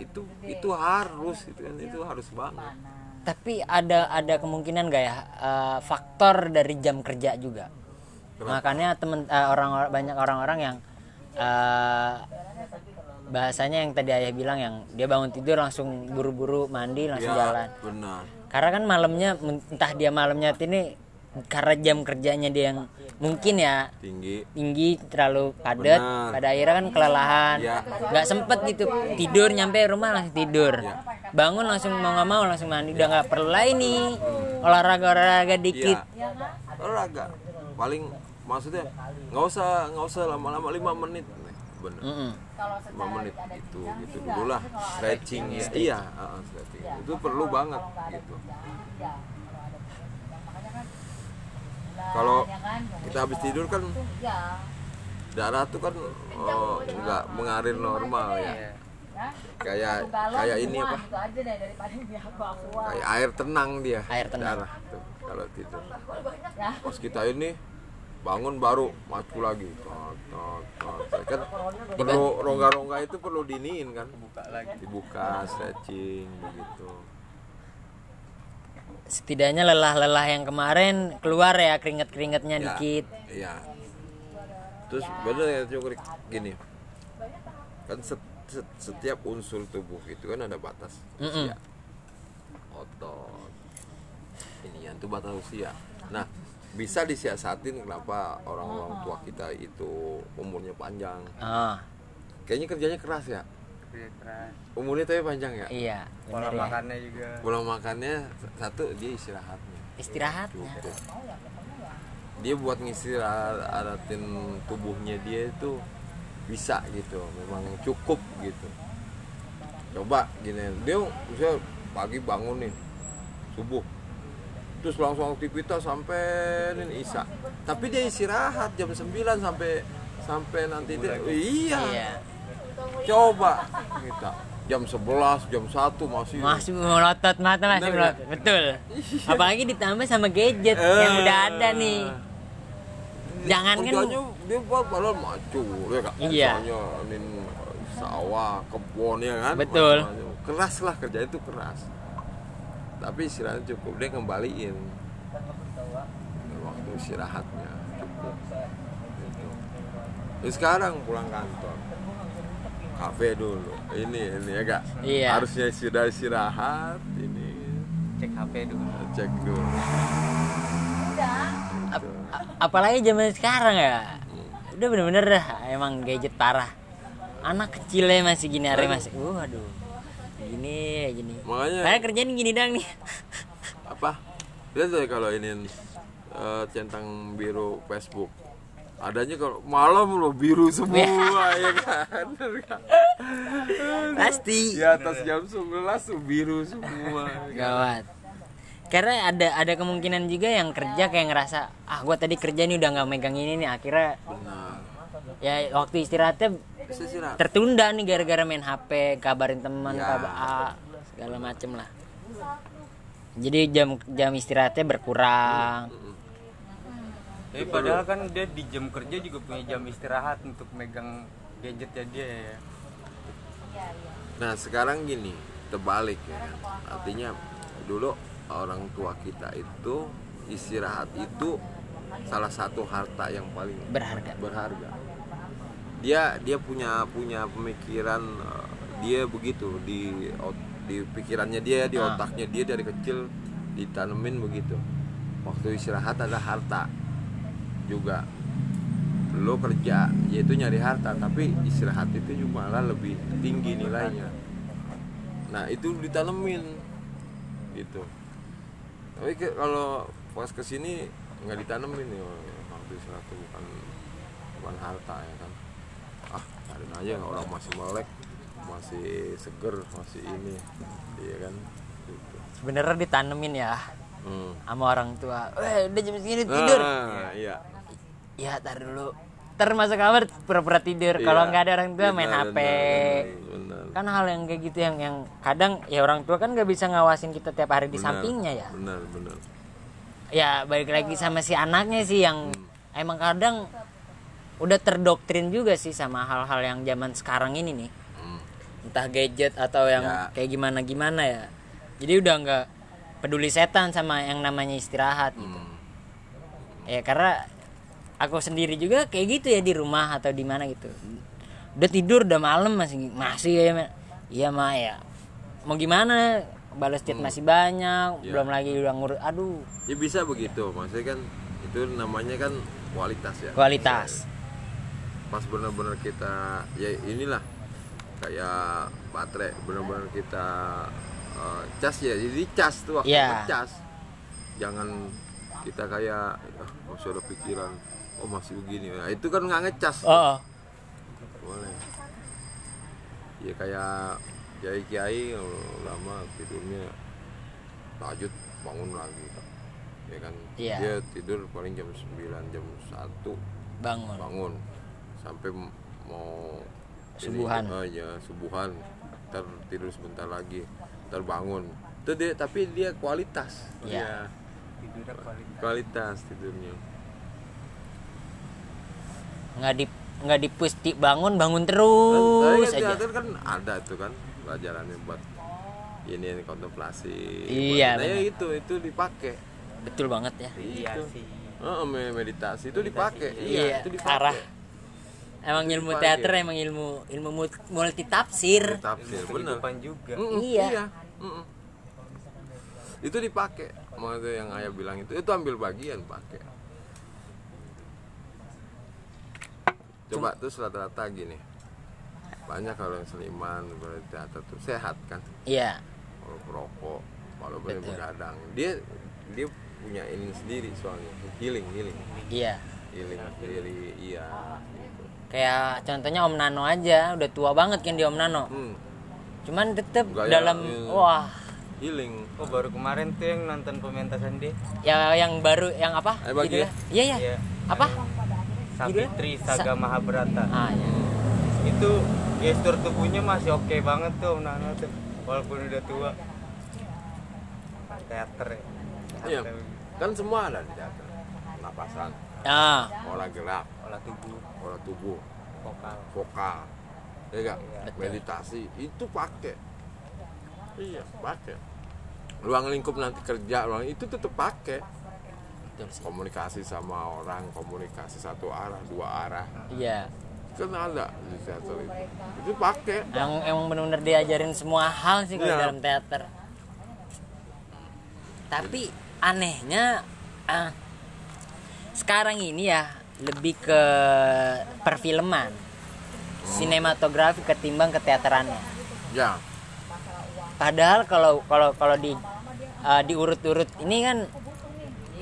Itu itu harus itu kan itu harus banget
tapi ada ada kemungkinan gak ya eh, faktor dari jam kerja juga? Makanya temen eh, orang banyak orang-orang yang eh, bahasanya yang tadi ayah bilang yang dia bangun tidur langsung buru-buru mandi langsung jalan.
ya benar.
Karena kan malamnya entah dia malamnya ini karena jam kerjanya dia yang mungkin ya
tinggi.
tinggi terlalu padat.
Benar.
pada akhirnya kan kelelahan.
Ya.
nggak sempet gitu. Tidur nyampe rumah langsung tidur. Bangun langsung mau nggak mau langsung mandi. Udah nggak perlu lah ini. Olahraga olahraga dikit.
Iya. olahraga. Paling maksudnya nggak usah nggak usah lama-lama lima menit. Bener.
Mm-mm.
lima menit. Itu gitu dulu lah stretching ya. Iya uh, stretching. Itu perlu banget gitu kalau kita habis tidur kan darah tuh kan oh, nggak mengalir normal ya. kayak kayak ini apa? kayak air tenang dia
Air tenang.
darah tuh kalau tidur. Pas kita ini bangun baru maju lagi. Kan perlu rongga-rongga itu perlu diniin kan.
Lagi.
Dibuka stretching begitu
setidaknya lelah-lelah yang kemarin keluar ya keringet-keringetnya
Ya,
dikit.
iya. Terus bener ya Cukrik gini. Kan set- set- setiap unsur tubuh itu kan ada batas
Mm-mm.
usia. Otot. Ini yang tuh batas usia. Nah bisa disiasatin kenapa orang-orang tua kita itu umurnya panjang.
Ah.
Kayaknya kerjanya keras ya umurnya tapi panjang ya?
Iya
pola
ya.
makannya juga.
Pola makannya satu dia istirahatnya.
Istirahatnya.
Cukup. Dia buat ngistirahatin tubuhnya dia itu bisa gitu memang cukup gitu. Coba gini dia bisa pagi bangun nih subuh. Terus langsung aktivitas sampai nih isa. Tapi dia istirahat jam 9 sampai sampai nanti dia iya,
iya
coba. Kita jam 11 jam 1 masih.
Masih melotot mata masih
Bener
melotot. betul. Apalagi ditambah sama gadget yang udah ada nih. Jangan kan
dia buat padahal maju ya kak
Iya.
Misalnya nin sawah kebun ya kan?
Betul.
Keras lah kerja itu keras. Tapi istirahat cukup. Dia kembaliin waktu istirahatnya cukup. Gitu. Sekarang pulang kantor kafe dulu. Ini ini ya kak?
Iya.
harusnya sudah istirahat ini.
Cek HP dulu.
Cek dulu.
Ap- a- apalagi zaman sekarang ya? Udah bener-bener dah emang gadget parah. Anak kecilnya masih gini hari masih waduh. Gini gini.
Makanya-
saya kerjaan gini dong nih.
Apa? Lihat kalau ini eh, centang biru Facebook adanya kalau malam lo biru semua ya kan?
Pasti.
Di atas jam 11 tuh biru semua
gawat. Karena ada ada kemungkinan juga yang kerja kayak ngerasa ah gua tadi kerja nih udah nggak megang ini nih akhirnya
benar.
Ya waktu istirahatnya
istirahat.
tertunda nih gara-gara main HP kabarin teman
Ya.
kabar ah, segala macem lah. Jadi jam jam istirahatnya berkurang
tapi padahal kan dia di jam kerja juga punya jam istirahat untuk megang gadgetnya dia ya.
Nah sekarang gini terbalik ya. Kan artinya dulu orang tua kita itu istirahat itu salah satu harta yang paling
berharga.
berharga. Dia dia punya punya pemikiran eh, dia begitu di di pikirannya dia di
Ah.
otaknya dia dari kecil ditanemin begitu. Waktu istirahat ada harta juga. Lo kerja yaitu nyari harta tapi istirahat itu juga malah lebih tinggi nilainya. Nah itu ditanemin gitu. Tapi ke- kalau pas ke sini nggak ditanemin ya waktu istirahat tuh bukan bukan harta ya kan. Ah cari aja orang masih melek masih seger masih ini iya kan gitu.
sebenarnya ditanemin ya
hmm.
sama orang tua. Eh udah jam segini tidur.
Nah, iya
ya tar dulu. Ntar masuk kamar pura-pura tidur. Kalau
Iya.
nggak ada orang tua main hp kan hal yang kayak gitu yang yang kadang ya orang tua kan nggak bisa ngawasin kita tiap hari di
Benar,
sampingnya ya.
benar benar.
Ya balik lagi sama si anaknya sih yang emang kadang udah terdoktrin juga sih sama hal-hal yang zaman sekarang ini nih.
Hmm.
entah gadget atau yang
Ya.
kayak gimana gimana ya. Jadi udah nggak peduli setan sama yang namanya istirahat gitu.
Hmm.
ya karena aku sendiri juga kayak gitu ya di rumah atau di mana gitu. Udah tidur udah malam masih masih ya Ma. iya mah ya. Mau gimana? Balas chat masih banyak
Ya.
belum lagi udah ngurus aduh.
Ya bisa begitu. Maksudnya kan itu namanya kan kualitas ya.
Kualitas.
Pas benar-benar kita ya inilah kayak baterai benar-benar kita eh, cas ya. Jadi cas tuh waktu
Iya.
cas. Jangan kita kayak ah, masih ada pikiran oh masih begini nah, itu kan nggak ngecas
oh
boleh. Ya kayak kiai kiai lama tidurnya lanjut bangun lagi ya kan?
Iya.
dia tidur paling jam 9 jam 1
bangun.
Bangun. Sampai mau ini,
Subuhan.
oh ya subuhan. Ntar tidur sebentar lagi. Ntar bangun. Itu dia tapi dia kualitas.
Iya.
tidurnya kualitas.
kualitas tidurnya
nggak di nggak dipusti bangun bangun terus
kan
aja.
kan ada tuh kan pelajarannya buat ini ini kontemplasi.
Iya,
buat- nah, ya
benar.
itu itu dipakai.
Betul banget ya.
Iya sih.
Oh, meditasi itu dipakai.
Iya,
iya, itu dipakai.
arah. emang ilmu
Dipakai.
teater emang ilmu ilmu mul- multi tafsir
tafsir
kehidupan juga.
Mm-mm,
Iya.
mm-mm. itu dipakai. Maksudnya yang ayah bilang itu itu ambil bagian pakai coba terus rata-rata gini. Banyak kalau yang seniman berarti teater tuh sehat kan?
Iya.
Kalau perokok kalau begadang. Dia dia punya ini sendiri soalnya. Healing healing.
Iya.
Healing sendiri iya gitu.
kayak contohnya Om Nano aja udah tua banget kan dia Om Nano.
Hmm,
cuman tetep
Gaya,
dalam
iya.
wah.
Healing.
Oh baru kemarin tuh yang nonton pementasan dia.
Ya yang baru yang apa?
Eh, bagi
Judulnya? iya iya.
Iya.
apa
Savitri
Sa-
Saga Mahabharata.
Ah iya.
itu gestur tubuhnya masih oke banget tuh Om Nano tuh. Walaupun udah tua. Teater ya?
Iya, kan semua ada di teater. Napasan,
ah.
Olah gerak,
olah tubuh.
Olah tubuh,
vokal.
Vokal, ya enggak?
Betul.
Meditasi. Itu pakai. Iya, pakai. Ruang lingkup nanti kerja, ruang itu tetap pakai.
Betul sih.
Komunikasi sama orang, komunikasi satu arah, dua arah,
iya.
Kan ada di teater itu. Itu pakai.
yang emang benar-benar diajarin semua hal sih kalau
Iya.
dalam teater. Tapi anehnya ah, sekarang ini ya lebih ke perfilman. Sinematografi ketimbang keteaterannya.
Ya,
padahal kalau kalau kalau di uh, diurut-urut ini kan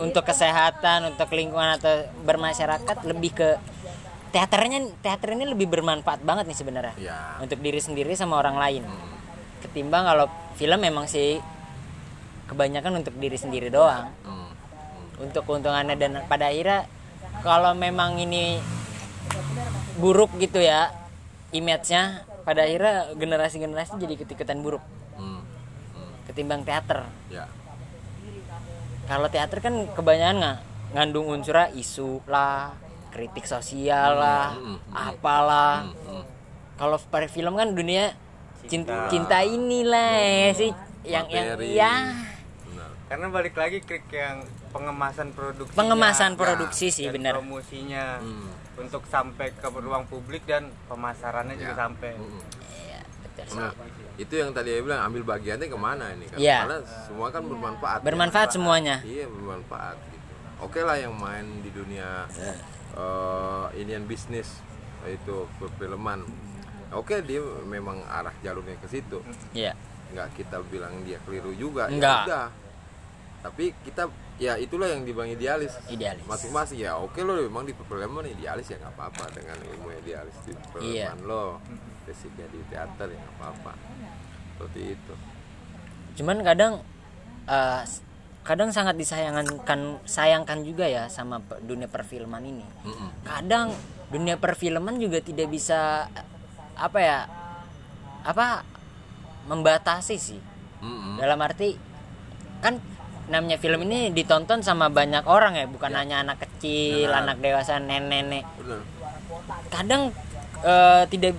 untuk kesehatan untuk lingkungan atau bermasyarakat lebih ke teaternya teater ini lebih bermanfaat banget nih sebenarnya
ya.
untuk diri sendiri sama orang lain ketimbang kalau film memang sih kebanyakan untuk diri sendiri doang
Hmm.
untuk keuntungannya dan pada akhirnya kalau memang ini buruk gitu ya image-nya pada akhirnya generasi-generasi jadi ikut-ikutan buruk
Hmm. Hmm.
ketimbang teater
Ya.
Kalau teater kan kebanyakan nggak ngandung unsurnya isu lah kritik sosial lah
Hmm, hmm, hmm.
apalah
Hmm. Hmm.
kalau per film kan dunia cinta,
Cinta.
inilah ya sih yang yang
Materi.
ya
Benar.
karena balik lagi klik yang pengemasan produksi
pengemasan
Ya,
produksi sih
dan
bener
promosinya
Hmm.
untuk sampai ke ruang publik dan pemasarannya juga
Ya.
sampai
Hmm.
Iya, betul sih.
Nah, itu yang tadi saya bilang ambil bagiannya ke mana ini kan?
Iya.
Karena semua kan bermanfaat.
Bermanfaat semuanya.
Iya bermanfaat. Gitu. Oke lah yang main di dunia eh inian bisnis itu perfilman. Oke dia memang arah jalurnya ke situ.
Iya.
Nggak kita bilang dia keliru juga.
Nggak.
Ya udah. tapi kita ya itulah yang di bang idealis
Idealis.
masing-masing ya oke lo memang di perfilman idealis ya nggak apa-apa dengan ilmu idealis di perfilman
Iya.
lo basicnya di teater ya nggak apa-apa seperti itu
cuman kadang eh, kadang sangat disayangkan sayangkan juga ya sama dunia perfilman ini
Mm-mm.
kadang dunia perfilman juga tidak bisa apa ya apa membatasi sih
Mm-mm.
dalam arti kan namanya film ini ditonton sama banyak orang ya bukan hanya anak kecil
Benar.
anak dewasa nenek-nenek kadang eh, tidak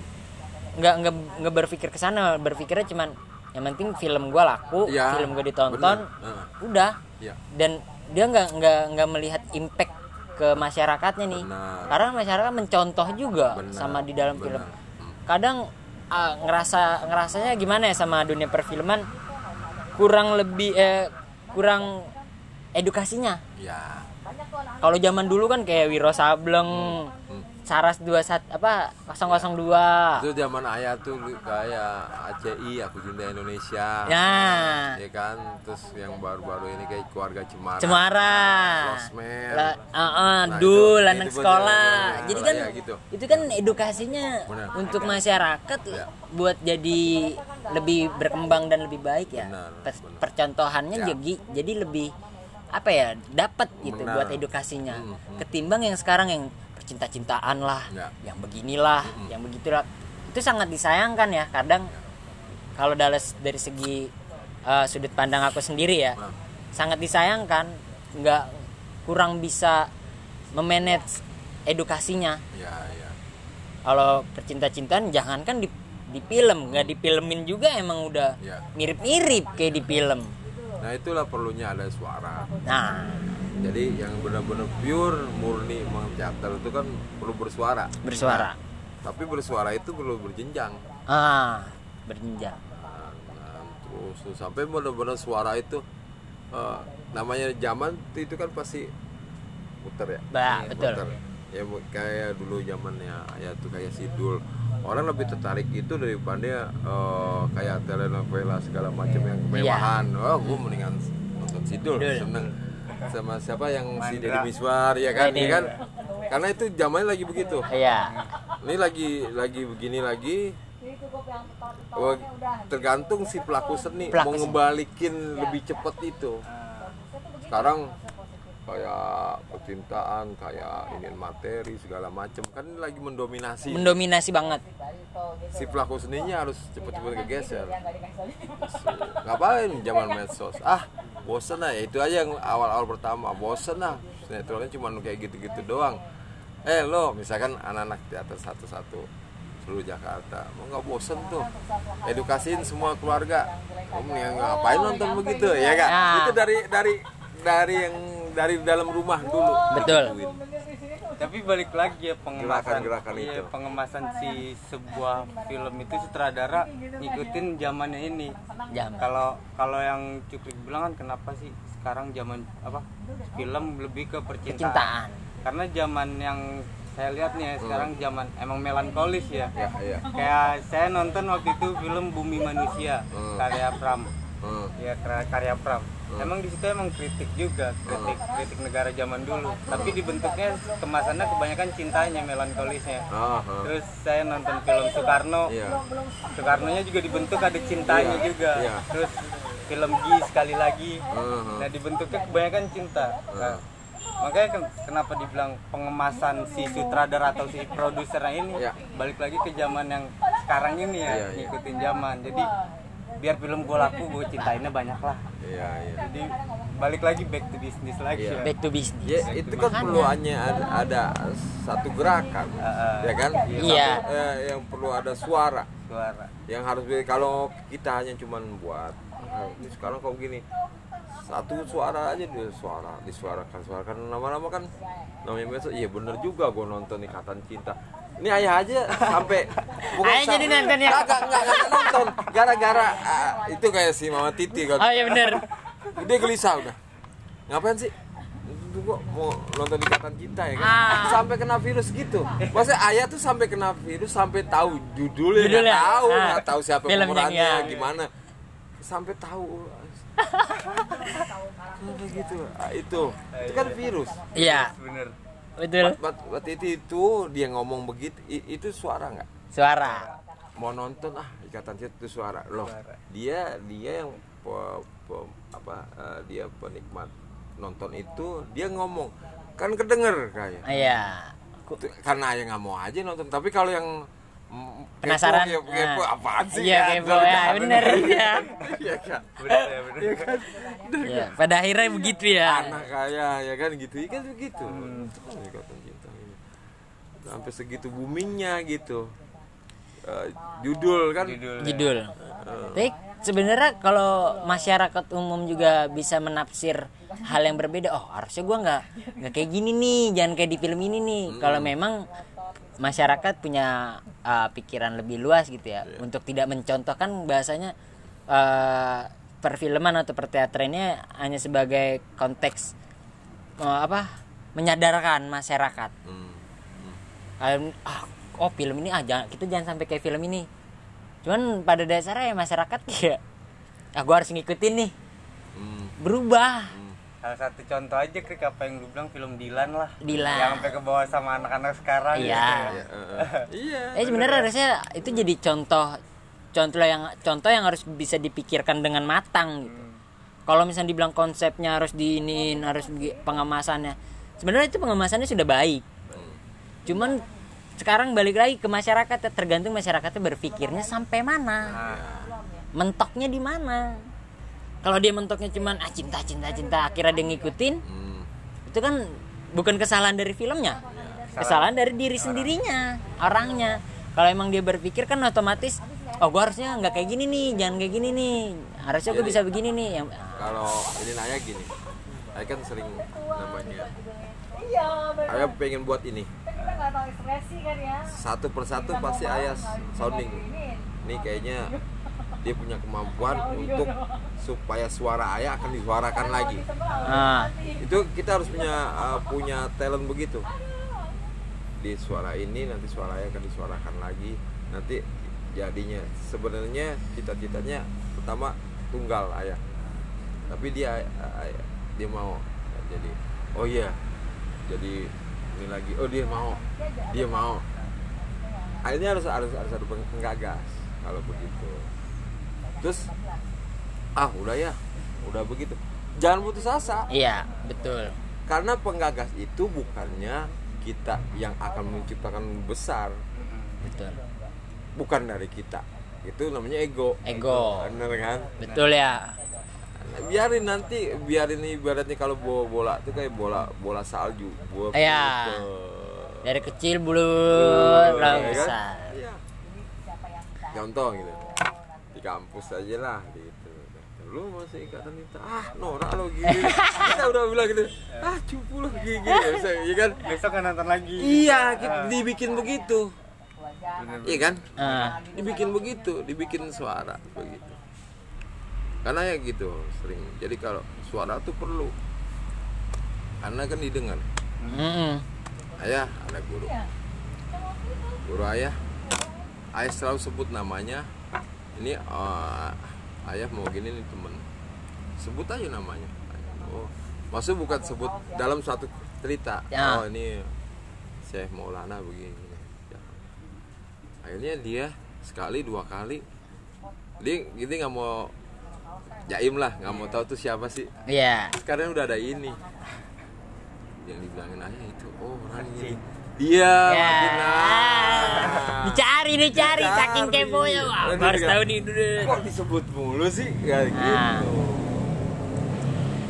nggak nggak nggak berpikir ke sana berpikirnya cuman yang penting film gua laku
Iya,
film gua ditonton
bener. Heeh.
udah
Iya.
dan dia nggak nggak nggak melihat impact ke masyarakatnya nih
Benar.
karena masyarakat mencontoh juga
Benar,
sama di dalam
benar.
film kadang ah, ngerasa ngerasanya gimana ya sama dunia perfilman kurang lebih eh, kurang edukasinya
ya
kalau zaman dulu kan kayak Wiro Sableng
Hmm.
Saras 21 apa 002
itu zaman ayah tuh kayak ACI aku cinta Indonesia
nah
ya kan terus yang baru-baru ini kayak keluarga Cemara
Cemara
Losmen
La- ah, ah,
Nah,
Dul anak sekolah jadi kan
ya, gitu.
itu kan edukasinya
Bener.
untuk masyarakat
Ya.
buat jadi lebih berkembang dan lebih baik ya
Benar,
Per-
benar.
percontohannya
Ya.
jadi jadi lebih apa ya dapat gitu
Benar.
buat edukasinya
Hmm, hmm.
ketimbang yang sekarang yang percinta-cintaan lah
Ya.
yang beginilah yang begitulah. Itu sangat disayangkan ya kadang kalau dari dari segi uh, sudut pandang aku sendiri ya
Nah.
sangat disayangkan nggak kurang bisa memanage edukasinya.
Ya ya.
Kalau percinta-cintaan jangankan di di film nggak difilmin juga emang udah
Ya.
mirip-mirip kayak di film.
Nah itulah perlunya ada suara.
Nah
jadi yang benar-benar pure murni teater itu kan perlu bersuara.
Bersuara.
Tapi bersuara itu perlu berjenjang.
Ah berjenjang.
Nah, nah, terus sampai benar-benar suara itu eh, namanya zaman itu kan pasti muter ya?
Bah, betul.
Muter. ya kayak dulu zamannya ya tuh kayak sidul. Orang lebih tertarik itu daripada eh, kayak telenovela segala macam yang kemewahan. Oh gue mendingan nonton sidul
Sidul.
seneng sama siapa yang si. Deddy Miswar ya kan,
Deddy.
ya kan? Karena itu zamannya lagi begitu.
Iya.
Ini lagi lagi begini lagi. Wah, tergantung si pelaku seni
Pelaku
mau
seni.
ngebalikin lebih cepet itu. Sekarang kayak percintaan kayak ini materi segala macem. Kan lagi mendominasi.
Mendominasi banget.
Si pelaku seninya harus cepet-cepet kegeser. Ngapain zaman medsos? Ah bosen lah. Ya itu aja yang awal-awal pertama. Bosen lah. Sinetronnya cuma kayak gitu-gitu doang. Eh lo misalkan anak-anak teater satu-satu seluruh Jakarta mau nggak bosen tuh? Edukasiin semua keluarga. Kamu yang ngapain nonton begitu? Ya kak
Ah.
itu dari dari dari yang dari dalam rumah dulu
Betul.
Tapi balik lagi ya pengemasan
Gerakan-gerakan
iya,
itu.
pengemasan si sebuah film itu sutradara ngikutin zamannya ini
Zaman.
kalau kalau yang Cukrik bilang kan kenapa sih sekarang zaman apa film lebih ke percintaan,
Percintaan.
karena zaman yang saya lihat nih ya, sekarang zaman emang melankolis ya
ya ya
kayak saya nonton waktu itu film Bumi Manusia
Hmm.
karya Pram
Hmm.
ya karya, Pram. Emang di situ emang kritik juga kritik kritik negara zaman dulu. Tapi dibentuknya kemasannya kebanyakan cintanya melankolisnya.
Ah.
terus saya nonton film Soekarno.
Iya.
Soekarnonya juga dibentuk ada cintanya
Iya,
juga.
Iya.
terus film Gi sekali lagi.
Ah,
nah dibentuknya kebanyakan cinta. Nah, makanya ken- kenapa dibilang pengemasan si sutradara atau si produsernya ini
Iya.
balik lagi ke zaman yang sekarang ini ya
iya.
ngikutin zaman. Jadi biar film gue laku gue cintainnya banyak lah
Iya, iya.
jadi balik lagi back to business lagi
Iya.
ya
back to business
Ya itu kan perlu hanya ada, ada satu gerakan,
Heeh.
ya kan?
Iya.
Satu, eh, yang perlu ada suara,
suara
yang harus kalau kita hanya cuman buat, ini sekarang kok gini, satu suara aja dia suara, disuarakan, suarakan lama-lama kan namanya medsos, iya bener juga gue nonton Ikatan Cinta. Ini ayah aja sampai
Ayah jadi nonton ya?
Enggak, enggak nonton. Gara-gara ah, itu kayak si Mama Titi kan.
oh iya bener
Dia gelisah udah. Ngapain sih? Gua mau nonton ikatan cinta ya kan.
Ah.
Sampai kena virus gitu. Maksudnya ayah tuh sampai kena virus sampai tahu judulnya, nggak
Judulnya.
tahu,
Ah.
nggak tahu siapa pemerannya
iya.
gimana. Sampai tahu Kenapa gitu. Ah, itu. Itu kan virus.
Iya.
Bener.
Betul.
Buat buat itu itu dia ngomong begitu. I- itu suara nggak?
Suara.
Mau nonton ah ikatan cinta itu suara. Loh dia dia yang pe- pe- apa eh, dia penikmat nonton itu dia ngomong. Kan kedenger kayak.
Iya.
Karena yang nggak mau aja nonton. Tapi kalau yang mm, kepo,
penasaran.
kepo, kepo,
Nah.
apaan sih?
Iya
kan?
kepo. ya bener iya.
Iya kan?
Bener ya bener.
Iya, pada akhirnya begitu ya.
Anak kaya ya kan? Gitu ya kan? Begitu. Ini sampai segitu boomingnya gitu. Eh, judul kan?
Judul
judul. Tapi sebenarnya kalau masyarakat umum juga bisa menafsir hal yang berbeda oh harusnya gua nggak nggak kayak gini nih. Jangan kayak di film ini nih. Kalau memang masyarakat punya uh, pikiran lebih luas gitu ya. Untuk tidak mencontohkan bahasanya uh, perfilman atau perteatrannya hanya sebagai konteks uh, apa menyadarkan masyarakat.
Hmm.
kalian ah oh film ini ah jangan kita jangan sampai kayak film ini. Cuman pada dasarnya ya masyarakat ya ah gue harus ngikutin nih.
Hmm.
berubah
salah satu contoh aja krik apa yang lu bilang film Dilan lah.
Dilan.
yang sampai ke bawah sama anak-anak sekarang
Iya.
gitu ya.
Eh, eh. iya
eh sebenarnya harusnya itu jadi contoh contoh yang contoh yang harus bisa dipikirkan dengan matang gitu. Kalau misalnya dibilang konsepnya harus diinin harus pengemasannya. Sebenarnya itu pengemasannya sudah baik. Cuman sekarang balik lagi ke masyarakat ya, tergantung masyarakatnya berpikirnya sampai mana. Mentoknya di mana kalau dia mentoknya cuman ah cinta cinta cinta akhirnya dia ngikutin.
Hmm.
itu kan bukan kesalahan dari filmnya. Kesalahan dari diri sendirinya orangnya. Kalau emang dia berpikir kan otomatis oh gua harusnya nggak kayak gini nih jangan kayak gini nih. Harusnya gue bisa begini nih. Yang
kalau ini nanya gini saya kan sering namanya. Ayah pengen buat ini. Satu persatu pasti ayah sounding. ini kayaknya dia punya kemampuan untuk supaya suara ayah akan disuarakan lagi.
Nah,
itu kita harus punya uh, punya talent begitu. Di suara ini nanti suara ayah akan disuarakan lagi. Nanti jadinya sebenarnya cita-citanya pertama tunggal ayah. Tapi dia ayah, dia mau jadi oh iya jadi ini lagi. Oh dia mau dia mau. Akhirnya harus harus harus ada peng- penggagas kalau begitu terus ah udah ya. Udah begitu. Jangan putus asa.
Iya betul.
Karena penggagas itu bukannya kita yang akan menciptakan besar.
Betul.
Bukan dari kita. Itu namanya ego.
Ego.
bener kan?
Betul ya.
Biarin nanti biarin ibaratnya kalau bola bola itu kayak bola bola salju. Bola
Iya.
ke-
dari kecil bulu
Iya
lalu
kan?
besar
Iya. contoh gitu kampus aja lah gitu. Lu masih ikatan kita ah norak lo gini. Kita udah bilang gitu. Ah cupu lo gini ya kan?
Besok kan nonton lagi.
Iya kita dibikin begitu. Iya kan?
Ah,
dibikin begitu dibikin suara begitu. Karena ya gitu sering. Jadi kalau suara tuh perlu. Karena kan didengar.
Mm-mm.
ayah ada guru. Guru ayah. Ayah selalu sebut namanya ini eh, ayah mau gini nih temen. Sebut aja namanya. Oh maksud bukan sebut dalam suatu cerita.
Ya.
oh ini Syekh Maulana begini. Ya. akhirnya dia sekali dua kali dia gitu nggak mau jaim lah nggak mau tahu tuh siapa sih.
Iya.
Sekarang udah ada ini. Yang dibilangin ayah itu oh orang ini
Ya.
makin nah.
dicari dicari
Dicari.
saking keponya. Wah
Bener
gua harus tahu nih dulu
kok disebut mulu sih? Ya
Nah.
gitu.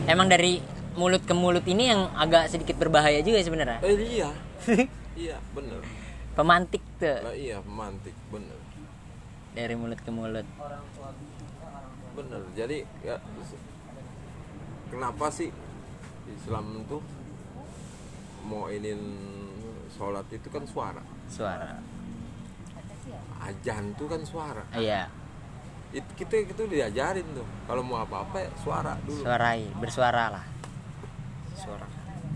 Emang dari mulut ke mulut ini yang agak sedikit berbahaya juga sebenarnya?
Eh iya. Iya bener.
Pemantik tuh.
Lah iya pemantik bener.
Dari mulut ke mulut.
Bener jadi ya kenapa sih Islam tuh mau inin sholat itu kan suara.
Suara.
Ajan tuh kan suara.
Iya.
Itu kita itu diajarin tuh. Kalau mau apa-apa suara dulu.
Suarai bersuara lah. Suara.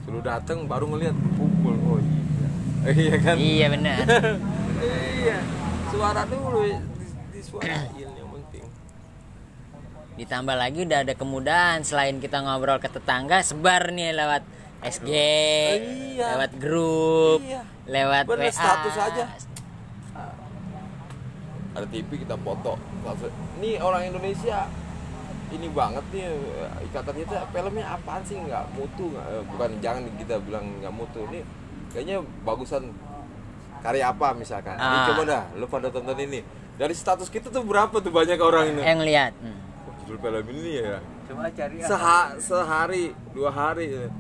Suruh datang baru ngeliat pukul. Oh iya. Iya kan?
Iya benar.
Iya. Suara dulu di, disuarain yang penting.
Ditambah lagi udah ada kemudahan selain kita ngobrol ke tetangga sebar nih lewat SG
Iya.
lewat grup
Iya.
lewat
Bener,
WA
status aja. ada TV kita foto ini orang Indonesia ini banget nih ikatannya itu filmnya apaan sih nggak mutu nggak eh, bukan jangan kita bilang nggak mutu ini kayaknya bagusan karya apa misalkan ini
Ah.
coba dah lu pada tonton ini dari status kita tuh berapa tuh banyak orang ini
yang lihat hmm.
oh, judul film ini ya
coba cari.
Seha- sehari dua hari